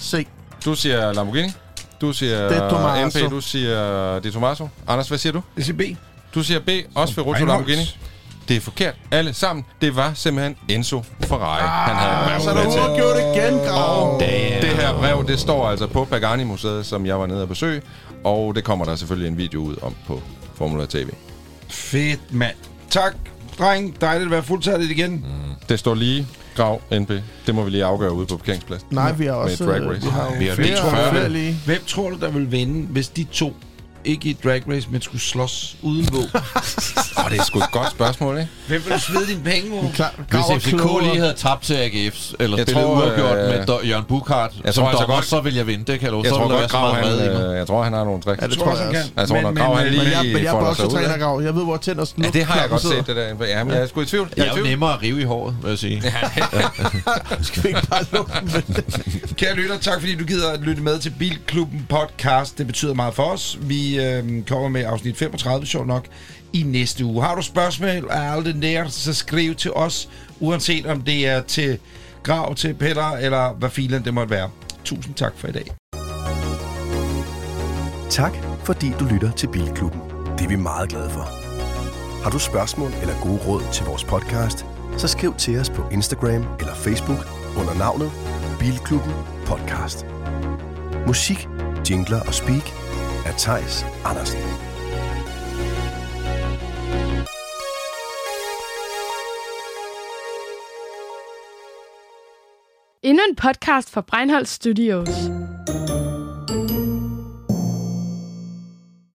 Speaker 4: C.
Speaker 3: Du siger Lamborghini. Du siger
Speaker 4: Di Tommaso.
Speaker 3: NP, du siger Di Tommaso. Anders, hvad siger du?
Speaker 2: Jeg siger B.
Speaker 3: Du siger B, også Ferruccio. Lamborghini. Det er forkert. Alle sammen. Det var simpelthen Enzo Ferrari. Han havde
Speaker 4: Ah, Så er der
Speaker 3: til.
Speaker 4: uafgjort igen, Grav.
Speaker 3: Det her brev, det står altså på Pagani-museet, som jeg var nede og besøge. Og det kommer der selvfølgelig en video ud om på Formula TV.
Speaker 2: Fedt, mand. Tak, dreng. Dejligt at være fuldtalligt igen.
Speaker 3: Det står lige grav NP. Det må vi lige afgøre ude på parkeringspladsen.
Speaker 4: Nej, vi har også...
Speaker 3: Drag
Speaker 4: øh,
Speaker 3: race.
Speaker 4: Vi har
Speaker 5: Vi har
Speaker 4: flere,
Speaker 5: B40.
Speaker 4: flere lige.
Speaker 2: Hvem tror du, der vil vinde, hvis de to ikke i drag race, men skulle slås uden våben?
Speaker 3: Åh, det er sgu et godt spørgsmål, ikke?
Speaker 2: Hvem vil du smide dine penge på?
Speaker 4: Klar,
Speaker 5: Hvis FCK lige havde tabt til AGF, eller
Speaker 3: Jeg
Speaker 5: spillet
Speaker 3: tror,
Speaker 5: uafgjort
Speaker 3: øh,
Speaker 5: med Do- Jørgen Bukhardt,
Speaker 3: jeg
Speaker 5: som
Speaker 3: tror
Speaker 5: dommer,
Speaker 3: godt-
Speaker 5: så vil jeg vinde. Det kan jeg love.
Speaker 3: Jeg
Speaker 5: så
Speaker 3: tror godt, Grav, han,
Speaker 5: mad i mig.
Speaker 3: øh, jeg tror, han har nogle tricks.
Speaker 4: Ja, det
Speaker 2: Jeg
Speaker 4: tror
Speaker 2: også,
Speaker 4: jeg
Speaker 2: han
Speaker 4: også.
Speaker 2: kan.
Speaker 3: Jeg tror, når Grav, han
Speaker 2: men,
Speaker 3: lige-
Speaker 4: Men jeg, men jeg er
Speaker 3: af.
Speaker 4: Grav. Jeg ved, hvor tændt og
Speaker 3: Ja, det har jeg godt set, det der. Ja, men jeg er sgu i tvivl. Jeg
Speaker 5: Det
Speaker 3: er
Speaker 5: er jo nemmere at rive i håret, vil jeg sige.
Speaker 4: Skal vi ikke bare lukke den det?
Speaker 2: Kære lytter, tak fordi du gider at lytte med til Bilklubben podcast. Det betyder meget for os. Vi øh, kommer med afsnit 35, sjovt nok, i næste uge. Har du spørgsmål af alt det der, så skriv til os, uanset om det er til Grav, til Peller, eller hvad filen det måtte være. Tusind tak for i dag.
Speaker 1: Tak, fordi du lytter til Bilklubben. Det er vi meget glade for. Har du spørgsmål eller gode råd til vores podcast, så skriv til os på Instagram eller Facebook under navnet Bilklubben Podcast. Musik, jingler og speak af Tejs Andersen.
Speaker 6: Endnu en podcast fra Breinholt Studios.